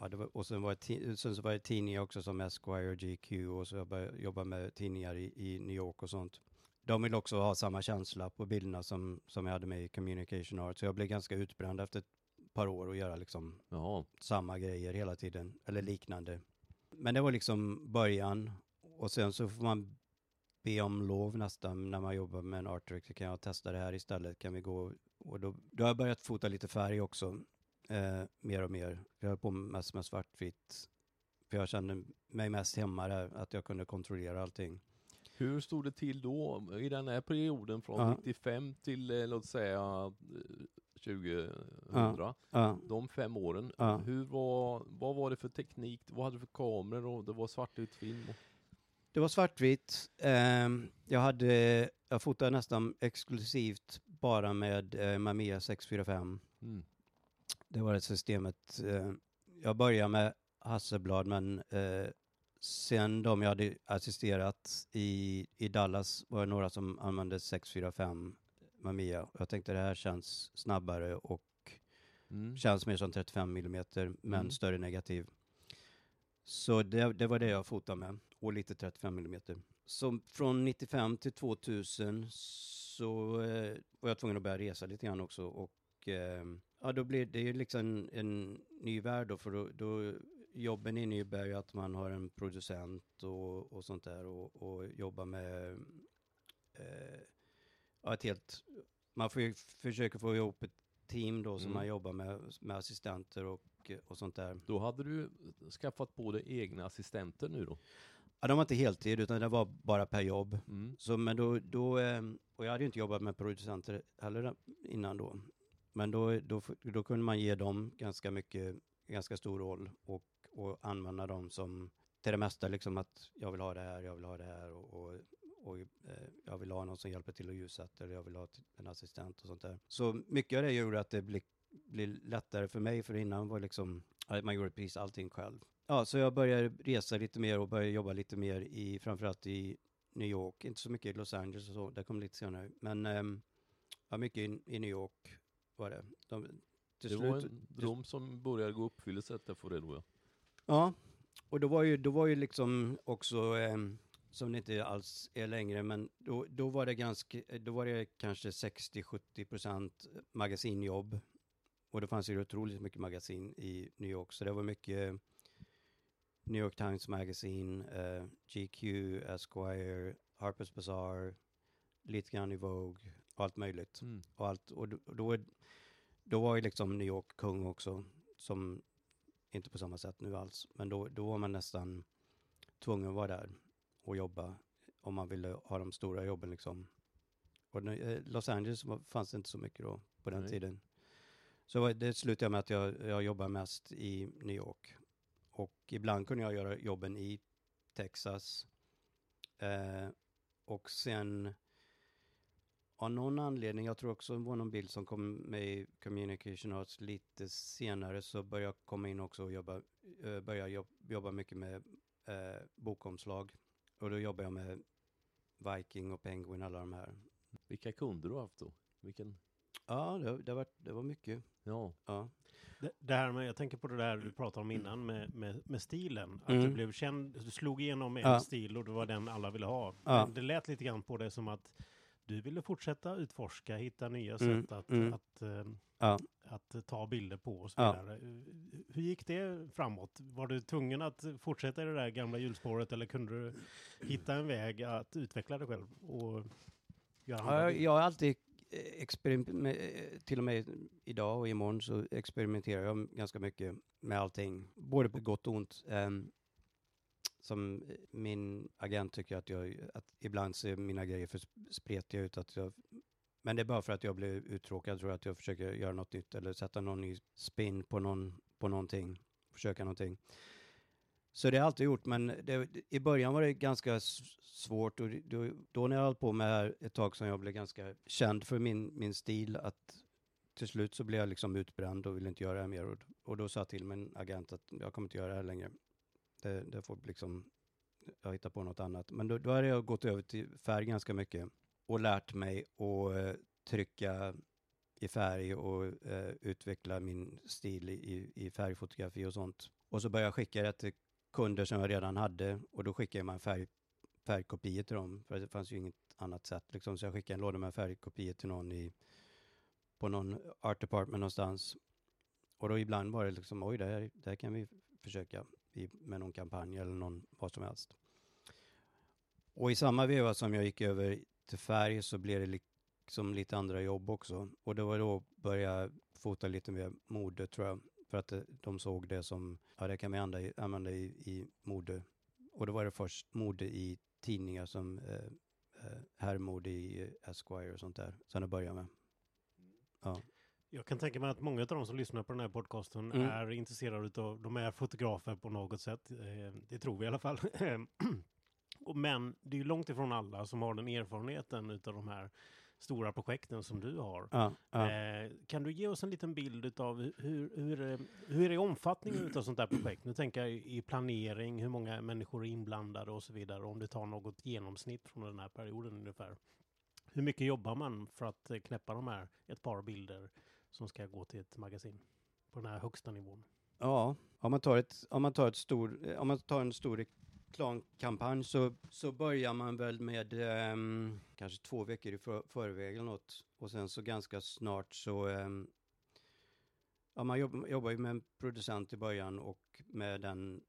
ja, var, och sen var, det, sen så var det tidningar också som Esquire och GQ och så jag började jobba med tidningar i, i New York och sånt. De vill också ha samma känsla på bilderna som, som jag hade med i communication art, så jag blev ganska utbränd efter ett par år att göra liksom Jaha. samma grejer hela tiden, eller liknande. Men det var liksom början och sen så får man be om lov nästan när man jobbar med en art director. Kan jag testa det här istället? Kan vi gå? Och då, då har jag börjat fota lite färg också, eh, mer och mer. Jag höll på mest med svartvitt, för jag kände mig mest hemma där, att jag kunde kontrollera allting. Hur stod det till då i den här perioden från Ja. 95 till eh, låt säga eh, 2000? Ja, De fem åren. Ja. Hur var, vad var det för teknik? Vad hade du för kameror? Och det var svartvit film? Och, Det var svartvitt. Ehm, jag hade, jag fotade nästan exklusivt bara med eh, Mamiya 645. mm. Det var det systemet. Eh, jag började med Hasselblad, men eh, sen de jag hade assisterat i, i Dallas var det några som använde 645 Mamiya. Jag tänkte det här känns snabbare och Mm. känns mer som 35 mm, men Mm. större negativ. Så det, det var det jag fotade med, och lite 35 mm. Så från 95 till 2000 så eh, var jag tvungen att börja resa lite grann också och eh, ja, då blir det ju liksom en, ny värld då, för då, då jobben innebär ju att man har en producent och, och sånt där och, och jobbar med eh, ja, ett helt, man får ju försöka få ihop ett team då som Mm. man jobbar med, med assistenter och, och sånt där. Då hade du skaffat dig egna assistenter nu då? Ja, de var inte heltid utan det var bara per jobb. Mm. Så men då, då eh, och jag hade ju inte jobbat med producenter heller innan då. Men då, då, då kunde man ge dem ganska mycket, ganska stor roll och, och använda dem som till det mesta liksom att jag vill ha det här, jag vill ha det här och, och, och eh, jag vill ha någon som hjälper till att ljussätta eller jag vill ha en assistent och sånt där. Så mycket av det gjorde att det blev, blir lättare för mig för innan var liksom, man gjorde precis allting själv. Ja, så jag började resa lite mer och började jobba lite mer i, framförallt i New York, inte så mycket i Los Angeles och så, det kom lite senare. Men ehm, ja, mycket i, i New York var det. De, Det slut... var en dröm som började gå uppfyllelse det då ja. Ja, och då var ju, då var ju liksom också, eh, som det inte alls är längre, men då, då var det ganska, då var det kanske 60-70 procent magasinjobb. Och det fanns ju otroligt mycket magasin i New York, så det var mycket New York Times Magazine, eh, GQ, Esquire, Harper's Bazaar, lite grann i Vogue och allt möjligt. Mm. Och, allt, och då, då, då var ju liksom New York kung också, som inte på samma sätt nu alls, men då, då var man nästan tvungen att vara där och jobba om man ville ha de stora jobben liksom. Och eh, Los Angeles fanns det inte så mycket då på den Nej. tiden. Så det slutade med att jag, jag jobbar mest i New York. Och ibland kunde jag göra jobben i Texas. Eh, och sen av någon anledning, jag tror också det var någon bild som kom med i Communication Arts lite senare, så började jag komma in också och jobba, eh, börja jobb, jobba mycket med eh, bokomslag. Och då jobbar jag med Viking och Penguin, alla de här. Vilka kunder du har haft då? Vilken? Ja, det, det, var, det var mycket. Ja. Ja. Det, det här med, jag tänker på det där du pratade om innan med, med, med stilen. Att Mm. du blev känd, du slog igenom med Ja. en stil och det var den alla ville ha. Ja. Men det lät lite grann på det som att du ville fortsätta utforska, hitta nya Mm, sätt att, mm. att, eh, Ja. att ta bilder på och så Ja. vidare. Hur gick det framåt? Var du tvungen att fortsätta i det där gamla hjulspåret eller kunde du hitta en väg att utveckla dig själv och Ja, jag, har alltid experimenterat, till och med idag och imorgon så experimenterar jag ganska mycket med allting, både på gott och ont. Som eh, min agent tycker att jag, att ibland ser mina grejer för spretiga ut, att jag, men det är bara för att jag blir uttråkad, tror jag, att jag försöker göra något nytt eller sätta någon ny spin på, någon, på någonting, försöka någonting. Så det har jag alltid gjort, men det, i början var det ganska svårt och då, då när jag höll på med det här ett tag som jag blev ganska känd för min, min stil, att till slut så blev jag liksom utbränd och ville inte göra det här mer och, och då sa jag till min agent att jag kommer inte göra det här längre. Det, det får liksom, jag hittar på något annat. Men då, då hade jag gått över till färg ganska mycket och lärt mig att eh, trycka i färg och eh, utveckla min stil i, i färgfotografi och sånt. Och så började jag skicka det till kunder som jag redan hade och då skickade man färg, färgkopior till dem för det fanns ju inget annat sätt liksom. Så jag skickade en låda med färgkopior till någon i, på någon art department någonstans. Och då ibland var det liksom, oj, det här, det här kan vi försöka i, med någon kampanj eller någon, vad som helst. Och i samma veva som jag gick över till färg så blev det liksom lite andra jobb också. Och det var då började jag fota lite mer mode tror jag. För att eh, de såg det som, ja det kan vi använda i, använda i, i mode. Och då var det först mode i tidningar som eh, eh herrmode i eh, Esquire och sånt där. sen det började med. Ja. Jag kan tänka mig att många av de som lyssnar på den här podcasten Mm. är intresserade av, de är fotografer på något sätt. Eh, Det tror vi i alla fall. Men det är ju långt ifrån alla som har den erfarenheten utav de här stora projekten som du har. Ja, ja. Eh, Kan du ge oss en liten bild av hur, hur, eh, hur är omfattningen utav sånt där projekt? Nu tänker jag i planering, hur många människor är inblandade och så vidare. Om du tar något genomsnitt från den här perioden ungefär. Hur mycket jobbar man för att knäppa de här, ett par bilder som ska gå till ett magasin på den här högsta nivån? Ja, om man tar, ett, om man tar, ett stor, eh, om man tar en stor reklamkampanj så, så börjar man väl med um, kanske två veckor i för, förväg eller något. Och sen så ganska snart så, um, ja man jobb, jobbar ju med en producent i början och med den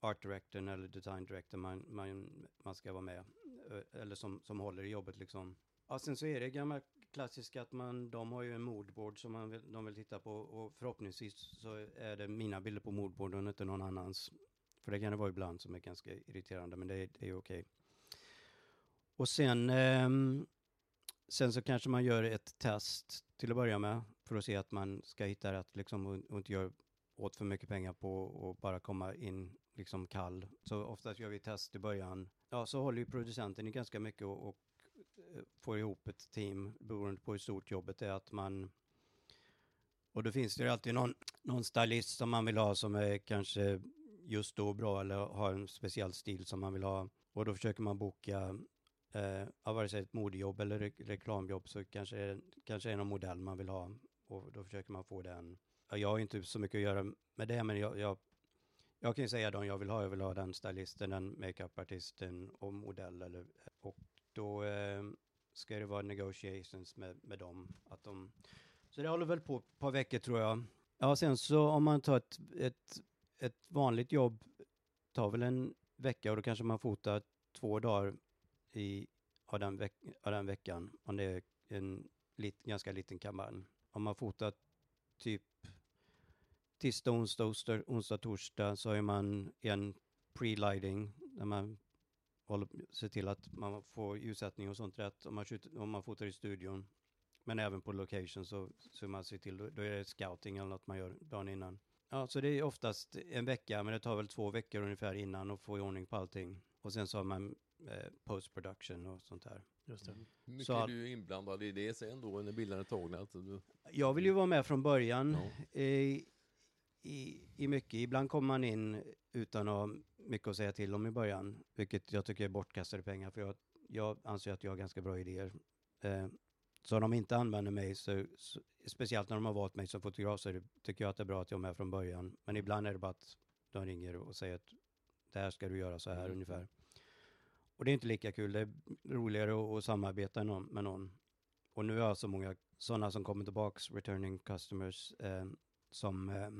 art directorn eller design director man, man, man ska vara med. Eh, eller som, som håller i jobbet liksom. Ja, sen så är det gamla klassiska att man, de har ju en moodboard som man vill, de vill titta på och förhoppningsvis så är det mina bilder på moodboarden och inte någon annans. För det kan det vara ibland som är ganska irriterande, men det är, det är okej. Och sen, eh, sen så kanske man gör ett test till att börja med för att se att man ska hitta rätt liksom och, och inte gör åt för mycket pengar på att bara komma in liksom kall. Så oftast gör vi test i början. Ja, så håller ju producenten i ganska mycket och, och får ihop ett team beroende på hur stort jobbet är att man och då finns det ju alltid någon, någon stylist som man vill ha som är kanske just då bra eller har en speciell stil som man vill ha. Och då försöker man boka, eh, vare sig ett modejobb eller re reklamjobb så kanske, det- kanske är någon modell man vill ha. och då försöker man få den. Jag har inte så mycket att göra med det, men jag, jag, jag kan ju säga de jag vill ha. Jag vill ha den stylisten, den makeupartisten och modell. Eller, och då eh, ska det vara negotiations med, med dem. Att de, så det håller väl på ett par veckor tror jag. Ja, sen så om man tar ett, ett, ett vanligt jobb, tar väl en vecka och då kanske man fotar två dagar i, av, den veck, av den veckan. Om det är en lit, ganska liten kampanj. Om man fotar typ tisdag, onsdag, onsdag, onsdag, torsdag så har man en pre-lighting där man ser till att man får ljussättning och sånt rätt om man, skjuter, om man fotar i studion. Men även på location så, så man ser till, då är det scouting eller något man gör dagen innan. Ja, så det är oftast en vecka, men det tar väl två veckor ungefär innan att få i ordning på allting. Och sen så har man eh, post production och sånt där. Just det. Hur mycket Så är du inblandad i det sen då när bilderna är tagna? Alltså, du, Jag vill ju vara med från början Ja. i, i, i mycket. Ibland kommer man in utan att mycket att säga till om i början, vilket jag tycker är bortkastade pengar, för jag, jag anser att jag har ganska bra idéer. Eh, så om de inte använder mig, så, så, speciellt när de har valt mig som fotograf, så det, tycker jag att det är bra att jag är med från början. Men ibland är det bara att de ringer och säger att det här ska du göra så här Mm. ungefär. Och det är inte lika kul, det är roligare att, att samarbeta med någon- med någon. Och nu har jag så många sådana som kommer tillbaks, returning customers, eh, som, eh,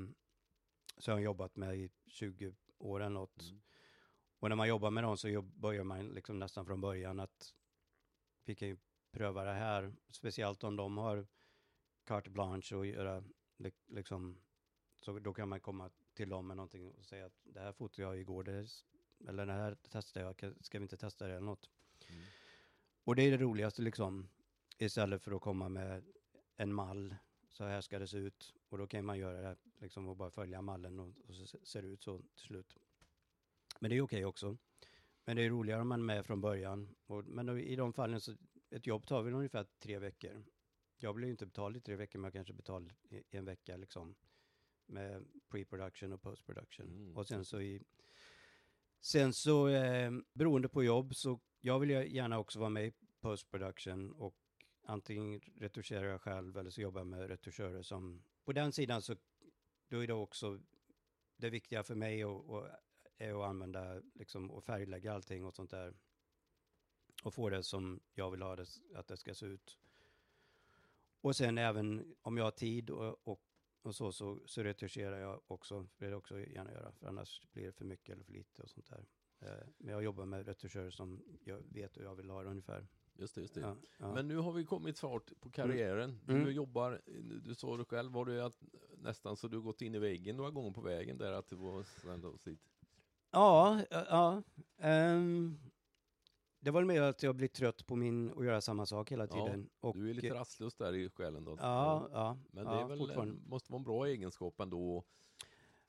som jag har jobbat med i 20 år eller något. Mm. Och när man jobbar med dem så jobb, börjar man liksom nästan från början att vi kan ju pröva det här, speciellt om de har carte blanche och göra li- liksom, så då kan man komma till dem med någonting och säga att det här fotade jag igår, det eller det här testade jag, ska vi inte testa det eller något? Mm. Och det är det roligaste liksom, istället för att komma med en mall, så här ska det se ut. Och då kan man göra det liksom och bara följa mallen och, och så ser det ut så till slut. Men det är okej också. Men det är roligare om man är med från början. Och, men då, i de fallen så, ett jobb tar väl ungefär tre veckor. Jag blir ju inte betald i tre veckor, men jag kanske betald i, i en vecka liksom. Med pre-production och post-production. Mm, och sen så i, sen så eh, beroende på jobb så jag vill gärna också vara med i post-production och antingen retuscherar jag själv eller så jobbar jag med retuschörer som, på den sidan så, då är det också, det viktiga för mig och, är att använda liksom och färglägga allting och sånt där. Och få det som jag vill ha det, att det ska se ut. Och sen även om jag har tid och, och, och så, så, så retuscherar jag också, det vill jag också gärna göra, för annars blir det för mycket eller för lite och sånt där. Eh, Men jag jobbar med retuschörer som jag vet hur jag vill ha det ungefär. Just det, just det. Ja, ja. Men nu har vi kommit fart på karriären. Mm. Du jobbar, du sa det själv, var att, nästan så du gått in i väggen några gånger på vägen där att det var sitt. Ja, ja, ja. ehm, det var mer att jag blir trött på min att göra samma sak hela Ja, tiden. och, Du är lite rastlös där i själen då. Ja, ja. Men ja, det är väl, måste vara en bra egenskap ändå.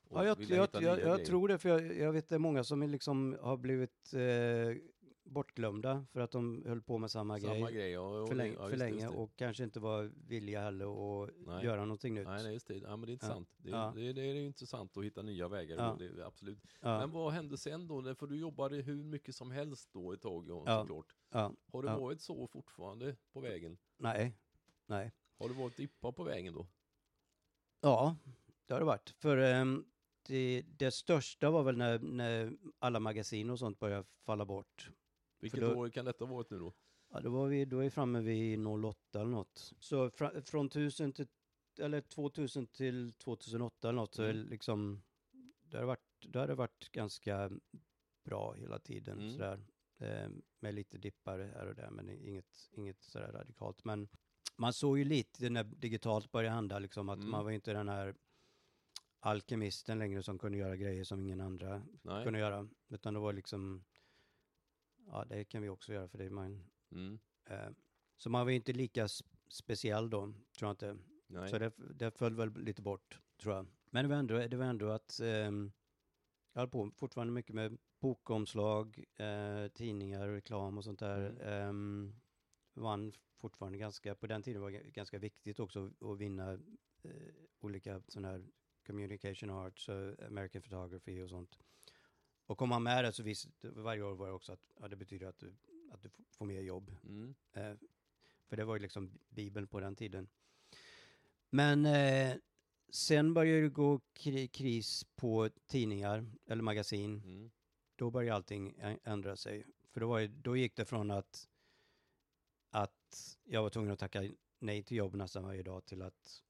Ja, jag, jag, jag, jag tror det, för jag, vet det är många som liksom har blivit eh, bortglömda för att de höll på med samma, Samma grej grej. Ja, för, länge, ja, för det, länge det. och kanske inte var villiga heller att Nej. göra någonting nytt. Nej, nej, just det. Ja, men det är intressant. Det, är, Ja. det, är, det är ju intressant att hitta nya vägar. Och Det, är absolut. Men vad hände sen då? För du jobbade hur mycket som helst då ett tag, såklart. Har det varit så fortfarande på vägen? nej, nej. Har det varit dippa på vägen då? Ja, det har det varit. För ehm, det, det största var väl när, när alla magasin och sånt började falla bort. Vilket då- år kan detta ha varit nu då? Ja, då, var vi, då är vi framme vid 08 eller något. Så fra, från 1000 till, eller 2000 till 2008 eller något, så Mm. liksom, det har varit, det har varit ganska bra hela tiden Mm. sådär. Eh, med lite dippar här och där, men inget, inget sådär radikalt. Men man såg ju lite när digitalt började hända, liksom att Mm. man var inte den här alkemisten längre som kunde göra grejer som ingen andra Nej. kunde göra. Utan det var liksom, ja det kan vi också göra för det är man Mm. Eh, Så man var inte lika speciell då, tror jag inte. Nej. Så det, det föll väl lite bort, tror jag. Men det var ändå, det var ändå att ehm, jag höll på fortfarande mycket med bokomslag, eh, tidningar, reklam och sånt där. Mm. Ehm, vann fortfarande ganska, på den tiden var det ganska viktigt också att vinna eh, olika sådana här communication arts, eh, American photography och sånt. Och kom man med det så visste varje år var det också att ja, det betyder att du, att du får mer jobb. Mm. Eh, för det var ju liksom bibeln på den tiden. Men eh, sen började det gå kri kris på tidningar eller magasin. Mm. Då började allting ändra sig. För då, var det, då gick det från att, att jag var tvungen att tacka nej till jobb nästan varje dag till att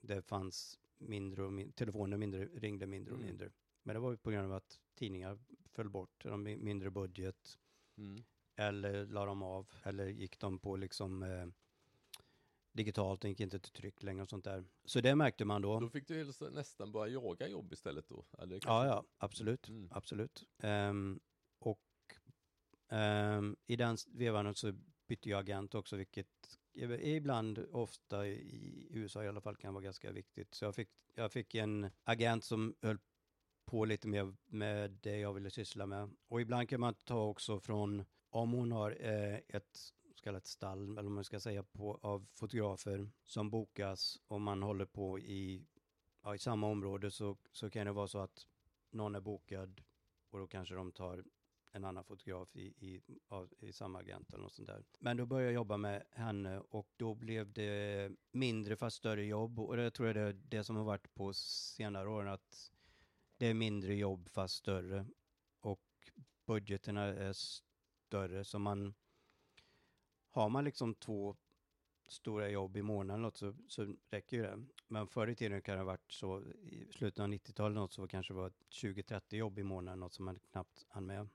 det fanns mindre och mindre, telefoner mindre, ringde mindre och Mm. Men det var ju på grund av att tidningar föll bort, de mi- mindre budget, Mm. eller la de av, eller gick de på liksom eh, digitalt, gick inte till tryck längre och sånt där. Så det märkte man då. Då fick du nästan börja jaga jobb istället då? Eller Ja, kanske- ja, absolut. Mm. Absolut. Ehm, och ehm, i den vevan så bytte jag agent också, vilket ibland, ofta i USA i alla fall, kan vara ganska viktigt. Så jag fick, jag fick en agent som höll på lite mer med det jag ville syssla med. Och ibland kan man ta också från, om hon har eh, ett så kallat stall, eller vad man ska säga, på, av fotografer som bokas och man håller på i, ja, i samma område så, så kan det vara så att någon är bokad och då kanske de tar en annan fotograf i, i, av, i samma agent eller något sånt där. Men då började jag jobba med henne och då blev det mindre fast större jobb och det tror jag det är det som har varit på senare år att det är mindre jobb fast större och budgeterna är större så man har man liksom två stora jobb i månaden något så, så räcker ju det. Men förr i tiden kan det ha varit så, i slutet av 90-talet något så kanske det var 20-30 jobb i månaden, något som man knappt hann med.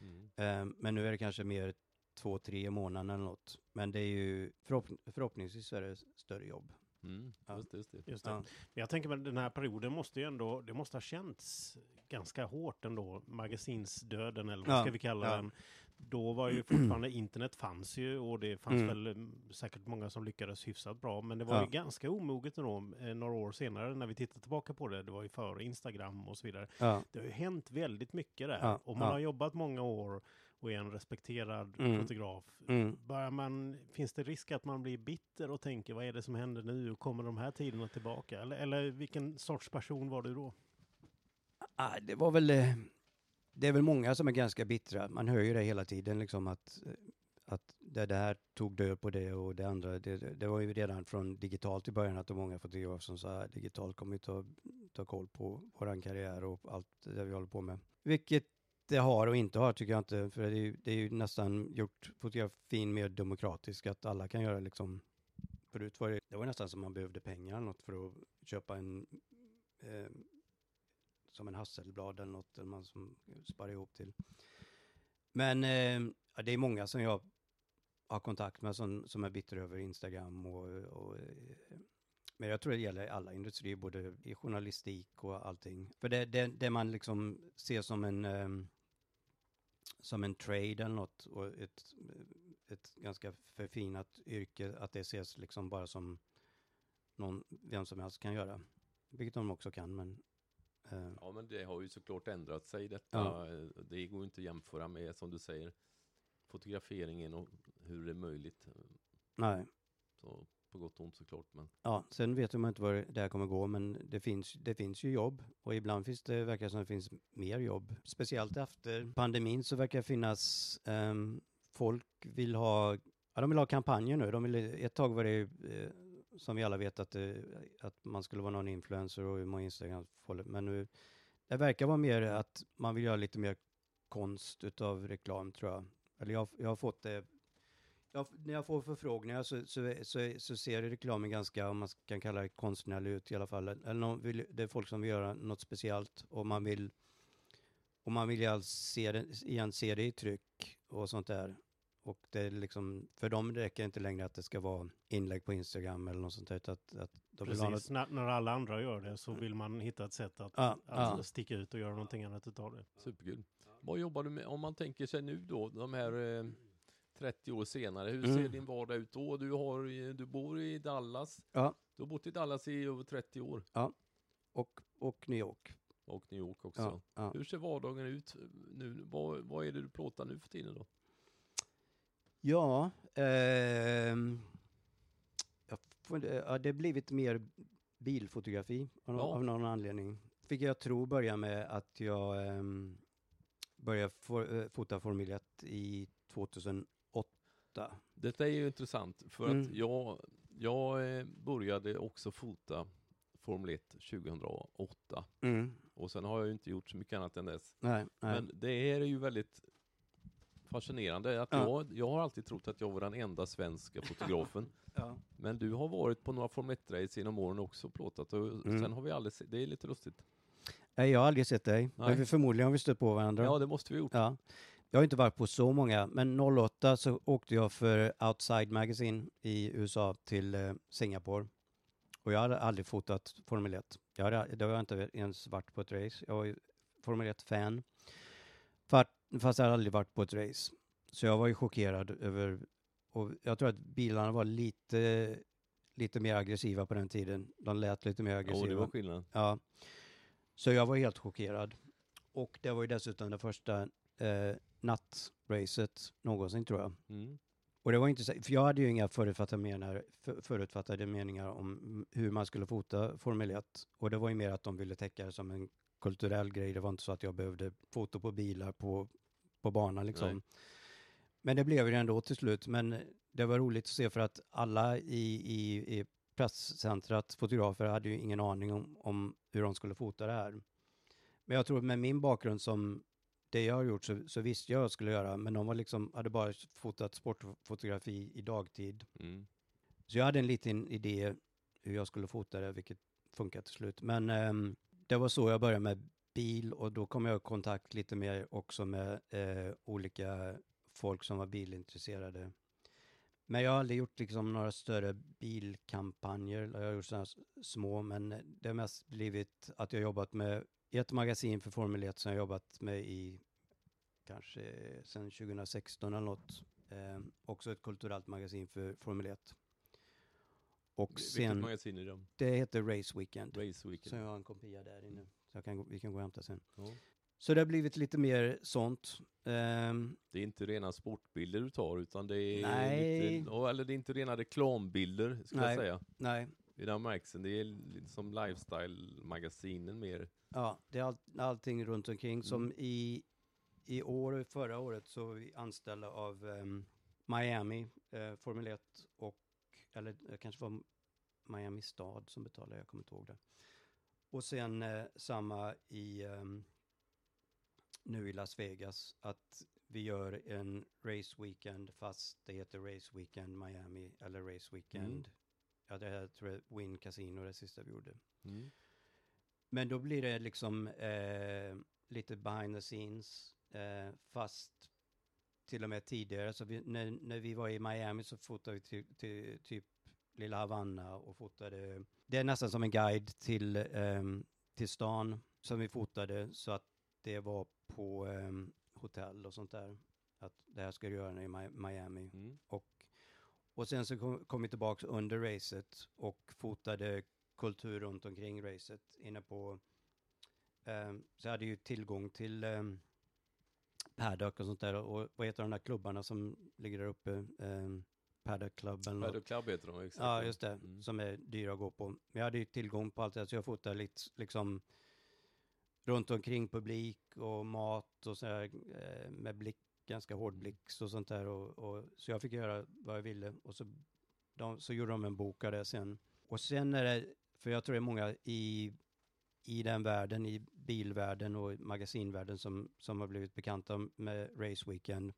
Mm. Eh, men nu är det kanske mer två, tre i månaden eller något. Men det är ju förhopp förhoppningsvis är det större jobb. Mm. Just just det. Just det. Ja. Jag tänker att den här perioden måste ju ändå, det måste ha känts ganska hårt ändå, magasinsdöden eller vad Ja, ska vi kalla ja. den. Då var ju fortfarande, internet fanns ju och det fanns Mm. väl mm, säkert många som lyckades hyfsat bra. Men det var Ja. ju ganska omoget då, eh, några år senare när vi tittar tillbaka på det. Det var ju före Instagram och så vidare. Ja, Det har ju hänt väldigt mycket där. Ja, och man ja. har jobbat många år och är en respekterad Mm. fotograf. mm. Man, finns det risk att man blir bitter och tänker vad är det som händer nu? Och kommer de här tiderna tillbaka? Eller, eller vilken sorts person var du då? Ah, det var väl, eh, det är väl många som är ganska bittra. Man hör ju det hela tiden liksom att, eh, att det, här tog död på det och det andra. Det, det var ju redan från digitalt i början att det var många fotografer som sa att digitalt kommer ju ta, ta koll på våran karriär och allt det vi håller på med. Vilket det har och inte har tycker jag inte, för det är ju, det är ju nästan gjort fotografin mer demokratisk, att alla kan göra liksom Förut var det, det var nästan som man behövde pengar eller något för att köpa en eh, som en Hasselblad eller något, eller man som sparar ihop till. Men eh, ja, det är många som jag har kontakt med som, som är bittra över Instagram och, och eh, men jag tror det gäller alla industrier, både i journalistik och allting. För det, det, det man liksom ser som en, eh, som en trade eller något och ett, ett ganska förfinat yrke, att det ses liksom bara som någon, vem som helst kan göra. Vilket de också kan, men eh, Ja, men det har ju såklart ändrat sig detta. Ja. Det går inte att jämföra med, som du säger, fotograferingen och hur det är möjligt. nej. Så på gott och ont såklart, men Ja, sen vet man inte var det här kommer gå, men det finns, det finns ju jobb och ibland finns det, verkar som det finns mer jobb. Speciellt efter pandemin så verkar det finnas, um, folk vill ha, ja de vill ha kampanjer nu. De vill, ett tag var det ju, eh, som vi alla vet att, det, att man skulle vara någon influencer och hur många Instagram men nu, det verkar vara mer att man vill göra lite mer konst utav reklam tror jag. Eller jag, jag har fått det jag, när jag får förfrågningar så, så, så, så ser reklamen ganska, om man kan kalla det konstnärlig ut i alla fall. Eller någon vill, det är folk som vill göra något speciellt och man vill, och man vill se det, igen se det i tryck och sånt där. Och det är liksom, för dem räcker det inte längre att det ska vara inlägg på Instagram eller något sånt där. Att, att de vill ha något, Precis, när, när alla andra gör det så vill man hitta ett sätt att, Ja, att ja. sticka ut och göra någonting annat utav det. superkul. Vad jobbar du med, om man tänker sig nu då, de här eh, 30 år senare, hur Mm. ser din vardag ut då? Du, har, du bor i Dallas, Ja. du har bott i Dallas i över 30 år, och, och New York. och New York också. Ja, ja. Hur ser vardagen ut nu? Vad, vad är det du plåtar nu för tiden då? Ja, ehm, får, ja, det har blivit mer bilfotografi av, Ja. av någon anledning. Fick jag tro börja med att jag um, började for, eh, fota Formel 1 i 2008. Detta är ju intressant för att Mm. jag, Jag eh, började också fota Formel 1 2008 Mm. och sen har jag ju inte gjort så mycket annat än dess. Nej, nej. Men det är ju väldigt fascinerande att Ja. jag, jag har alltid trott att jag var den enda svenska fotografen. ja. Men du har varit på några Formel 1-race genom åren också plåtat och Mm. sen har vi aldrig sett, det är lite lustigt. Nej, jag har aldrig sett dig. Nej. Men vi förmodligen har vi stött på varandra. Ja, det måste vi ha gjort. Ja. Jag har inte varit på så många, men 08 så åkte jag för Outside Magazine i USA till eh, Singapore. Och jag hade aldrig fotat Formel 1. Jag hade, då har jag inte ens varit på ett race. Jag var ju Formel 1-fan. Fast, jag hade aldrig varit på ett race. Så jag var ju chockerad över, och jag tror att bilarna var lite, lite mer aggressiva på den tiden. De lät lite mer aggressiva. det var skillnad. Ja. Så jag var helt chockerad. Och det var ju dessutom det första eh, nattracet någonsin tror jag. Mm. Och det var inte så, för jag hade ju inga förutfattade meningar, för, förutfattade meningar om hur man skulle fota Formel 1. Och det var ju mer att de ville täcka det som en kulturell grej. Det var inte så att jag behövde foto på bilar på, på banan liksom. Nej. Men det blev det ändå till slut. Men det var roligt att se för att alla i, i, i presscentrat, fotografer, hade ju ingen aning om, om hur de skulle fota det här. Men jag tror med min bakgrund som det jag har gjort så, så visste jag vad jag skulle göra, men de var liksom, hade bara fotat sportfotografi i dagtid. Mm. Så jag hade en liten idé hur jag skulle fota det, vilket funkar till slut. Men ehm, det var så jag började med bil och då kom jag i kontakt lite mer också med eh, olika folk som var bilintresserade. Men jag har aldrig gjort liksom några större bilkampanjer. Jag har gjort sådana små, men det har mest blivit att jag jobbat med ett magasin för Formel 1 som jag jobbat med i kanske sedan 2016 eller något. Eh, också ett kulturellt magasin för Formel 1. Och Vilket sen, magasin är det? det heter Race Weekend. Race Så Weekend. jag har en kopia där inne. Så jag kan, vi kan gå och hämta sen. Ja. Så det har blivit lite mer sånt. Ehm, Det är inte rena sportbilder du tar utan det är Nej. lite, eller det är inte rena reklambilder skulle Nej. jag säga. nej, I den bemärkelsen, det är lite som lifestyle-magasinen mer. ja, det är all, allting runt omkring. Som Mm. i, i år och förra året så var vi anställda av ehm, Miami, eh, Formel 1 och, eller det kanske var Miami stad som betalade, jag kommer inte ihåg det. Och sen eh, samma i, ehm, nu i Las Vegas, att vi gör en race weekend fast det heter race weekend Miami eller race weekend. Mm. Ja, det här tror jag Win Casino, det sista vi gjorde. Mm. Men då blir det liksom eh, lite behind the scenes, eh, fast till och med tidigare. Så vi, när, när vi var i Miami så fotade vi till, till typ Lilla Havanna och fotade. Det är nästan som en guide till, ehm, till stan som vi fotade så att det var på ehm, hotell och sånt där. Att det här ska du göra i Mi- Miami. Mm. Och, och sen så kom, kom vi tillbaka under racet och fotade kultur runt omkring racet inne på, ehm, så jag hade ju tillgång till um, paddock och sånt där och vad heter de där klubbarna som ligger där uppe? Um, paddock Club eller något. Paddock Club heter de, exakt. Ja, just det. Mm. Som är dyra att gå på. Men jag hade ju tillgång på allt det, så jag fotade lite liksom runt omkring publik och mat och så här eh, med blick, ganska hård blick och sånt där. Och, och, så jag fick göra vad jag ville och så, de, så gjorde de en bok av det sen. Och sen är det, för jag tror det är många i, i den världen, i bilvärlden och magasinvärlden som, som har blivit bekanta med Race Weekend.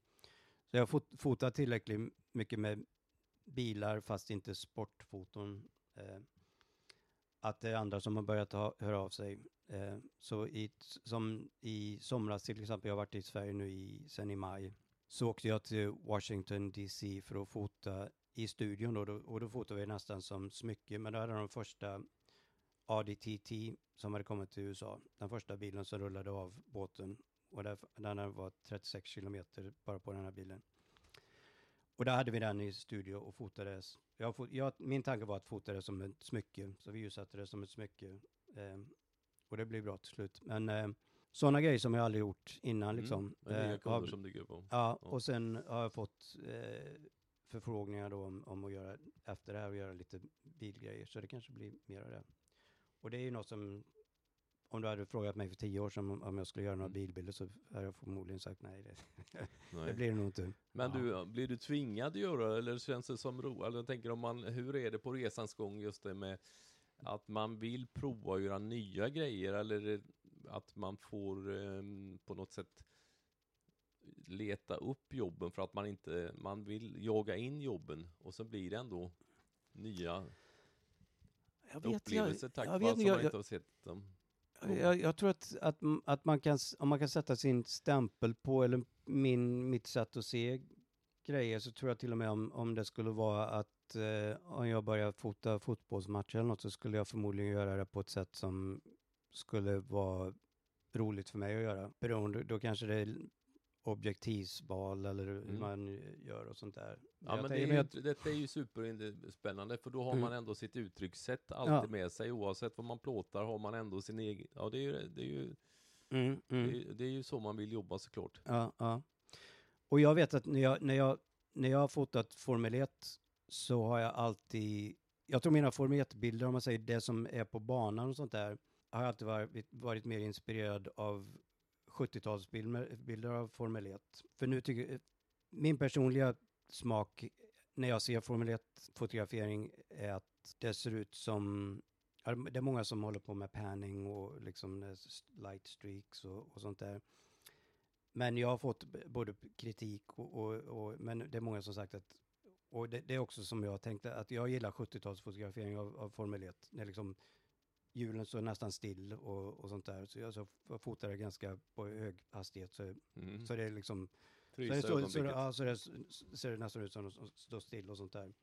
Så jag har fot, fotat tillräckligt mycket med bilar fast inte sportfoton. Eh, att det är andra som har börjat ha, höra av sig. Eh, så i, som i somras till exempel, jag har varit i Sverige nu i, sen i maj, så åkte jag till Washington DC för att fota i studion då, och då fotade vi nästan som smycke, men då hade de första ADTT, som hade kommit till USA, den första bilen som rullade av båten och där, den var 36 kilometer bara på den här bilen. Och där hade vi den i studio och fotades. Jag, fot, jag, min tanke var att fota det som ett smycke, så vi ljussatte det som ett smycke. Eh, och det blev bra till slut. Men eh, sådana grejer som jag aldrig gjort innan liksom. Mm. Men nya eh, har- som dyker på. Ja, Ja. och sen har jag fått eh, förfrågningar då om, om att göra, efter det här, och göra lite bilgrejer. Så det kanske blir mer av det. Och det är ju något som om du hade frågat mig för tio år sedan om, om jag skulle göra några Mm. bilbilder så hade jag förmodligen sagt nej, det, det Nej. blir det nog inte. Men Ja. du, blir du tvingad att göra det, eller känns det som ro? Eller jag tänker om man, hur är det på resans gång just det med att man vill prova att göra nya grejer eller att man får ehm, på något sätt leta upp jobben för att man inte, man vill jaga in jobben och så blir det ändå nya Jag upplevelser tack jag, vare vet, att man jag, inte har sett dem. jag, jag tror att, att, att man kan, om man kan sätta sin stämpel på, eller min, mitt sätt att se grejer, så tror jag till och med om, om det skulle vara att eh, om jag börjar fota fotbollsmatcher eller något så skulle jag förmodligen göra det på ett sätt som skulle vara roligt för mig att göra. Beroende, då kanske det är objektivsval eller hur Mm. man gör och sånt där. Ja, men det är ju, att- detta är ju superspännande för då har Mm. man ändå sitt uttryckssätt alltid Ja. med sig oavsett vad man plåtar har man ändå sin egen, ja det är ju, det är ju, Mm, mm. det är, det är ju så man vill jobba såklart. Ja, ja. Och jag vet att när jag, när jag, när jag har fotat Formel 1 så har jag alltid, jag tror mina Formel 1-bilder, om man säger det som är på banan och sånt där, har jag alltid varit, varit mer inspirerad av 70-talsbilder bilder av Formel 1. För nu tycker jag, min personliga smak när jag ser Formel 1-fotografering är att det ser ut som, det är många som håller på med panning och liksom light streaks och, och sånt där. Men jag har fått både kritik och, och, och men det är många som sagt att, och det, det är också som jag tänkte, att jag gillar 70-talsfotografering av, av Formel 1, när liksom hjulen står nästan still och, och sånt där. Så jag, så jag fotar det ganska på hög hastighet, så, Mm. så det är liksom så Frysa det, så, det, ögonblicket. ja, så det ser det nästan ut som att de står still och sånt där.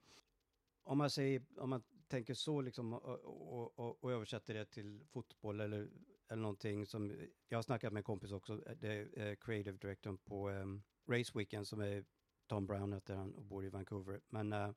Om man, säger, om man tänker så liksom och, och, och, översätter det till fotboll eller, eller någonting som, jag har snackat med en kompis också, det är eh, creative directorn på um, Race Weekend som är Tom Brown heter han och bor i Vancouver. Men eh,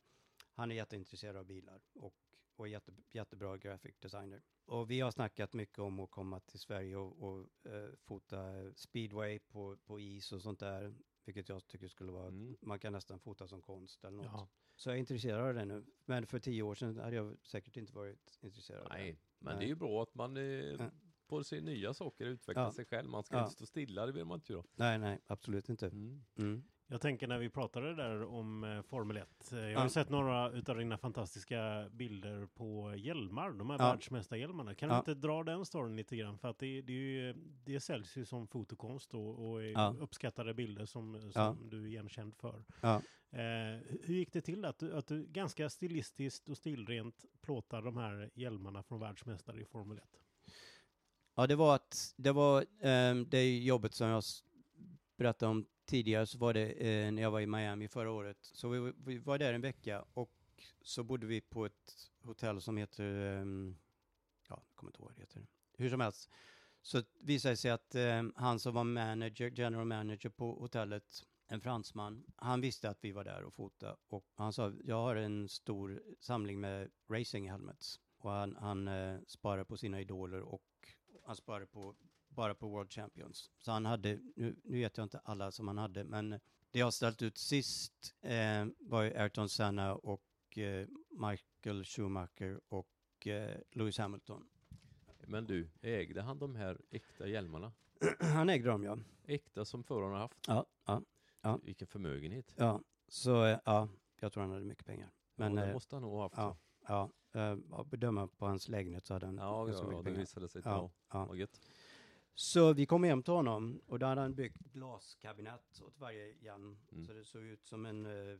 han är jätteintresserad av bilar och, och är jätte, jättebra graphic designer. Och vi har snackat mycket om att komma till Sverige och, och eh, fota speedway på, på is och sånt där. Vilket jag tycker skulle vara, Mm. man kan nästan fota som konst eller något. Ja. Så jag är intresserad av det nu. Men för tio år sedan hade jag säkert inte varit intresserad av det. Nej, men Nej. det är ju bra att man eh, Ja. får se nya saker, utveckla Ja. sig själv. Man ska Ja. inte stå stilla, det vill man inte göra. Nej, nej, absolut inte. Mm. Mm. Jag tänker när vi pratade där om eh, Formel 1. Eh, jag har Ja. sett några utav dina fantastiska bilder på hjälmar, de här Ja. världsmästarhjälmarna. Kan Ja. du inte dra den storyn lite grann? För att det, det, är ju, det säljs ju som fotokonst och, och Ja. uppskattade bilder som, som du är igenkänd för. Eh, hur gick det till att du, att du ganska stilistiskt och stilrent plåtar de här hjälmarna från världsmästare i Formel 1? Ja, det var att, det var eh, det jobbet som jag berättade om tidigare, så var det eh, när jag var i Miami förra året. Så vi, vi var där en vecka och så bodde vi på ett hotell som heter, eh, ja, jag kommer inte ihåg vad det heter. Hur som helst. Så visade det sig att eh, han som var manager, general manager på hotellet, en fransman, han visste att vi var där och fotade och han sa, jag har en stor samling med racing helmets. Och han, han eh, sparar på sina idoler och han sparar på, bara på World Champions. Så han hade, nu, nu vet jag inte alla som han hade, men det jag ställt ut sist eh, var ju Ayrton Senna och eh, Michael Schumacher och eh, Lewis Hamilton. Men du, ägde han de här äkta hjälmarna? han ägde dem, ja. Äkta som föraren har haft? Ja, ja, Ja. Vilken förmögenhet. ja. Så eh, ja, jag tror han hade mycket pengar. Men ja, det eh, måste han nog ha haft. ja, ja, eh, bedöma på hans lägenhet så hade han ja, ja, ja det visade sig. Ja, Ja. ja. Så vi kom hem till honom och då hade han byggt glaskabinett åt varje Jan. Mm. Så det såg ut som en uh,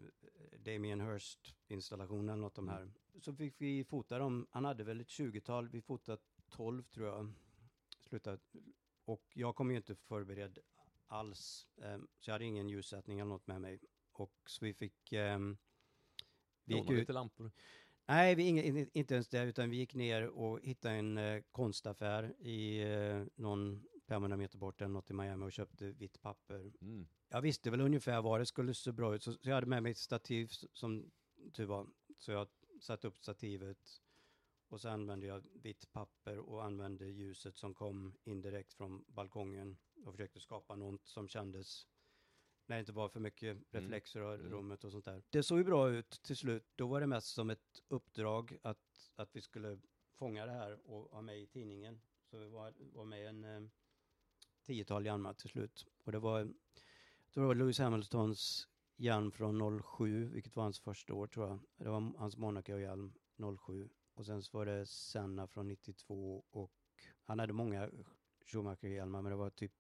Damien Hirst installation eller något de Mm. här. Så fick vi fota dem. Han hade väl ett 20-tal, vi fotade 12 tror jag. Slutade. Och jag kom ju inte förberedd alls. ehm, så jag hade ingen ljussättning eller något med mig. Och så vi fick... ehm, vi gick ut, lite lampor. Nej, vi, ing- in- inte ens det, utan vi gick ner och hittade en eh, konstaffär i eh, någon 500 meter bort eller något i Miami och köpte vitt papper. Mm. Jag visste väl ungefär vad det skulle se bra ut, så, så jag hade med mig ett stativ som tur var. Så jag satte upp stativet och så använde jag vitt papper och använde ljuset som kom indirekt från balkongen och försökte skapa något som kändes när det inte var för mycket reflexer av Mm. rummet och sånt där. Det såg ju bra ut till slut. Då var det mest som ett uppdrag att, att vi skulle fånga det här och ha med i tidningen. Så vi var, var med en eh, tiotal Hjalmar till slut. Och det var, jag tror det var Lewis Hamiltons hjälm från 07, vilket var hans första år tror jag. Det var hans Monaco-hjälm 07. Och sen så var det Senna från 92 och han hade många Schumacher-hjälmar men det var typ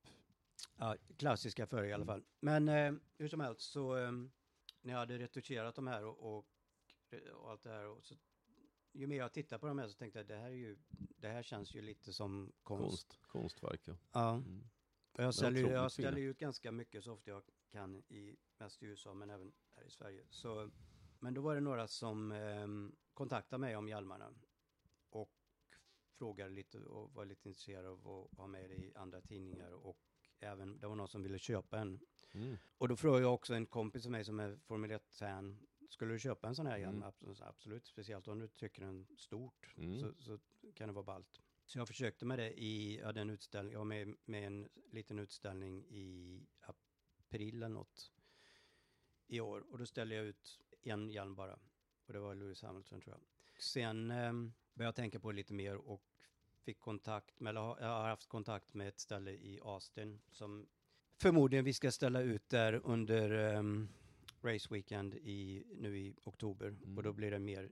ja, klassiska förr i alla fall. Men eh, hur som helst så eh, när jag hade retuscherat de här och, och, och allt det här och så ju mer jag tittar på de här så tänkte jag det här är ju det här känns ju lite som konst. Konst, konstverk ja. Ja. Mm. Jag otroligt jag ställer ut ganska mycket så ofta jag kan i mest i USA men även här i Sverige. Så, men då var det några som ehm, kontaktade mig om hjälmarna och frågade lite och var lite intresserade av att ha med det i andra tidningar och även det var någon som ville köpa en. Mm. Och då frågade jag också en kompis som mig som är Formel 1-fan, skulle du köpa en sån här hjälm? Mm. Abs- Absolut, speciellt om du tycker den stort Mm. så, så kan det vara ballt. Så jag försökte med det i, jag hade en utställning, jag var med med en liten utställning i april eller något i år. Och då ställde jag ut en hjälm bara. Och det var Lewis Hamilton tror jag. Sen eh, började jag tänka på det lite mer och fick kontakt med, eller har- jag har haft kontakt med ett ställe i Austin som förmodligen vi ska ställa ut där under ehm, Race Weekend i, nu i oktober. Mm. Och då blir det mer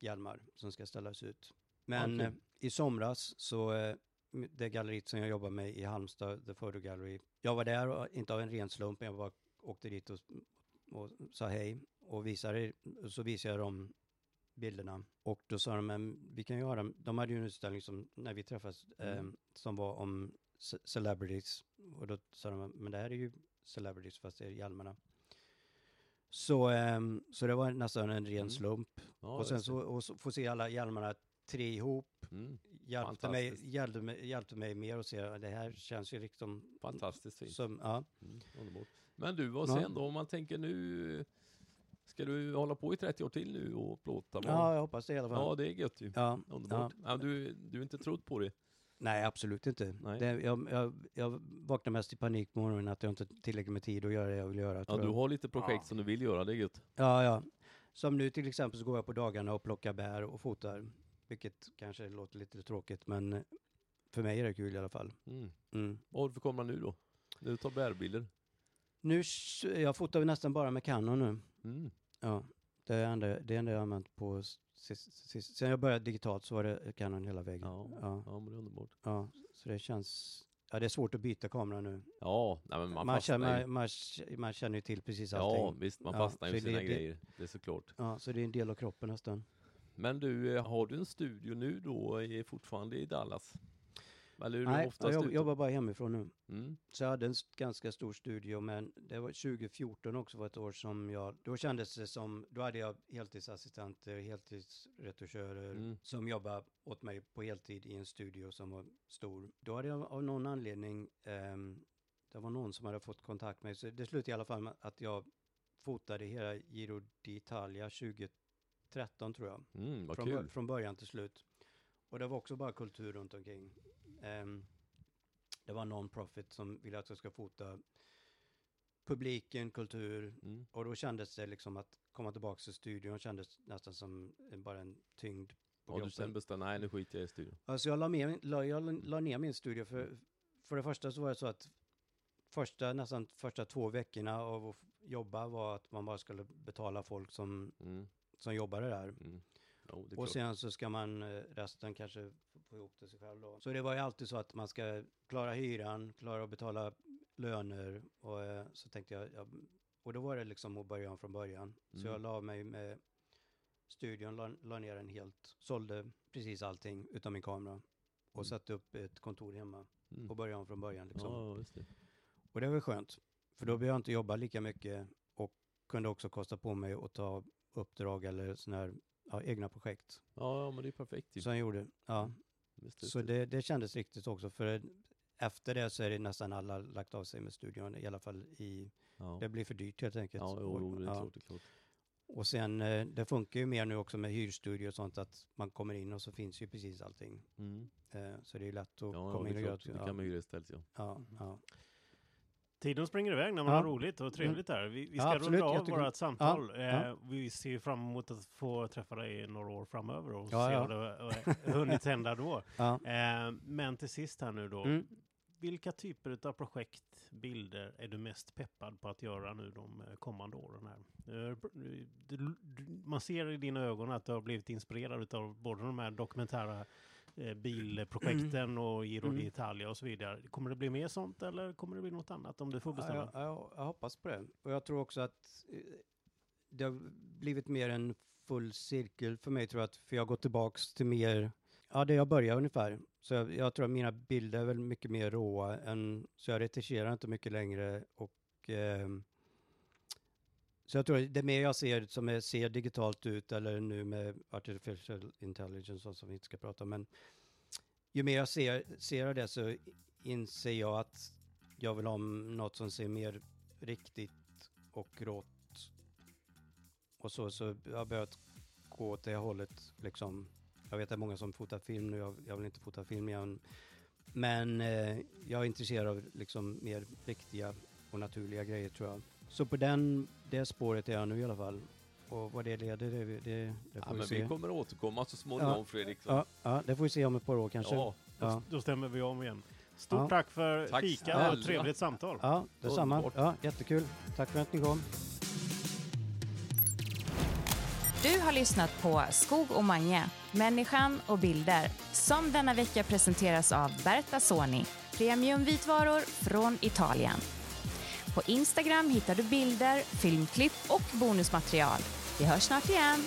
hjälmar som ska ställas ut. Men Okej. eh, i somras så, eh, det galleriet som jag jobbar med i Halmstad, The Photo Gallery, jag var där, och, inte av en ren slump, men jag bara åkte dit och, och sa hej och visade, så visade jag dem bilderna. Och då sa de, men vi kan göra, de hade ju en utställning som, när vi träffades, eh, Mm. som var om ce- celebrities. Och då sa de, men det här är ju celebrities fast det är hjälmarna. Så, ehm, så det var nästan en ren Mm. slump. Ja, och sen så och så få se alla hjälmarna tre ihop Mm. hjälpte mig, hjälpte, mig, hjälpte mig mer att se det här känns ju liksom Fantastiskt fint. som, ja. Mm, underbart. Men du, vad Ja. sen då? Om man tänker nu, ska du hålla på i 30 år till nu och plåta? ja, jag hoppas det i alla fall. ja, det är gött ju. Ja, Underbart. Ja. du, du är inte trott på det? Nej, absolut inte. Nej. Det, jag, jag, jag vaknar mest i panik på morgonen att jag inte har tillräckligt med tid att göra det jag vill göra. Ja, du har lite projekt Ja. som du vill göra, det är gött. ja, ja. Som nu till exempel så går jag på dagarna och plockar bär och fotar. Vilket kanske låter lite tråkigt, men för mig är det kul i alla fall. Mm. Mm. Vad har du för kamera nu då? Du tar bärbilder? Nu, jag fotar nästan bara med Canon nu. Mm. Ja, det är enda, det enda jag har använt på sist, sist, sen jag började digitalt så var det Canon hela vägen. Ja. Ja, Ja, men det är underbart. ja, så det känns, ja det är svårt att byta kamera nu. Ja, nej, men man, Man, känner, ju. man, man, känner ju till precis Ja, allting. visst, man Ja, fastnar ju i sina det- grejer. Det är såklart. Ja, så det är en del av kroppen nästan. Men du, eh, har du en studio nu då, är fortfarande i Dallas? Eller Nej, jag jobb, jobbar bara hemifrån nu. Mm. Så jag hade en ganska stor studio, men det var 2014 också var ett år som jag, då kändes det som, då hade jag heltidsassistenter, heltidsretuschörer Mm. som jobbade åt mig på heltid i en studio som var stor. Då hade jag av någon anledning, ehm, det var någon som hade fått kontakt med mig, så det slutade i alla fall med att jag fotade hela Giro d'Italia 2013 tror jag. Mm, Från, från början till slut. Och det var också bara kultur runt omkring. Ehm, det var non-profit som ville att jag ska fota publiken, kultur. Mm. Och då kändes det liksom att komma tillbaka till studion kändes nästan som bara en tyngd på Ja, du sen bestämde, nej nu skiter jag i studion. Alltså jag la, med, la, jag la ner min studio för, för det första så var det så att första, nästan första två veckorna av att jobba var att man bara skulle betala folk som, Mm. som jobbade där. Mm. Jo, Och klart. sen så ska man eh, resten kanske få ihop det sig själv då. Så det var ju alltid så att man ska klara hyran, klara att betala löner och eh, så tänkte jag, ja, och då var det liksom att börja om från början. Så Mm. jag la mig med studion, la, la ner den helt, sålde precis allting utom min kamera och Mm. satte upp ett kontor hemma Mm. och började om från början liksom. Ja, det. Och det var skönt, för då behövde jag inte jobba lika mycket och kunde också kosta på mig att ta uppdrag eller sådana här ja, egna projekt Ja, men det är perfekt ju. som jag gjorde. Ja. Så det, det kändes riktigt också, för efter det så är det nästan alla lagt av sig med studion, i alla fall i, ja. det blir för dyrt helt enkelt. Ja, jo, det är Ja. klart, det är klart. Och sen, eh, det funkar ju mer nu också med hyrstudio och sånt, att man kommer in och så finns ju precis allting. Mm. Eh, Så det är lätt att Ja, ja, komma det in och göra. klart. Det ja, kan man ja. ja, ja. Tiden springer iväg när man Ja. har roligt och trevligt där. Vi, vi Ja, ska absolut. runda av vårt samtal. Ja, ja. Eh, vi ser fram emot att få träffa dig några år framöver och Ja, se ja. vad det har hunnit hända då. Ja. Eh, men till sist här nu då. Mm. Vilka typer av projekt, bilder är du mest peppad på att göra nu de eh, kommande åren här? Eh, du- Man ser i dina ögon att du har blivit inspirerad av både de här dokumentära eh, bilprojekten och Giro Mm. d'Italia och så vidare. Kommer det bli mer sånt eller kommer det bli något annat om du får Ja, bestämma? jag, jag, jag hoppas på det. Och jag tror också att eh, det har blivit mer en full cirkel för mig, tror jag. Att, för jag har gått tillbaks till mer, ja, det jag började ungefär. Så jag, jag tror att mina bilder är väl mycket mer råa än, så jag retuscherar inte mycket längre och ehm, så jag tror det är mer jag ser som är, ser digitalt ut eller nu med artificial intelligence och som vi inte ska prata om. Men ju mer jag ser, ser det så inser jag att jag vill ha något som ser mer riktigt och rått. Och så, så jag har börjat gå åt det hållet liksom. Jag vet att det är många som fotar film nu, jag, jag vill inte fota film igen. Men eh, jag är intresserad av liksom mer riktiga och naturliga grejer tror jag. Så på den, det spåret är jag nu i alla fall. Och vad det leder, det, det, det Ja, får vi men se. vi kommer återkomma så småningom, Ja. Fredrik. Ja, ja, det får vi se om ett par år kanske. Ja, Ja, Då stämmer vi om igen. Stort Ja. tack för Tack fika och trevligt samtal. ja detsamma. Ja, jättekul. Tack för att ni kom. Du har lyssnat på Skog och Mange, människan och bilder, som denna vecka presenteras av Berta Soni, premiumvitvaror från Italien. På Instagram hittar du bilder, filmklipp och bonusmaterial. Vi hörs snart igen.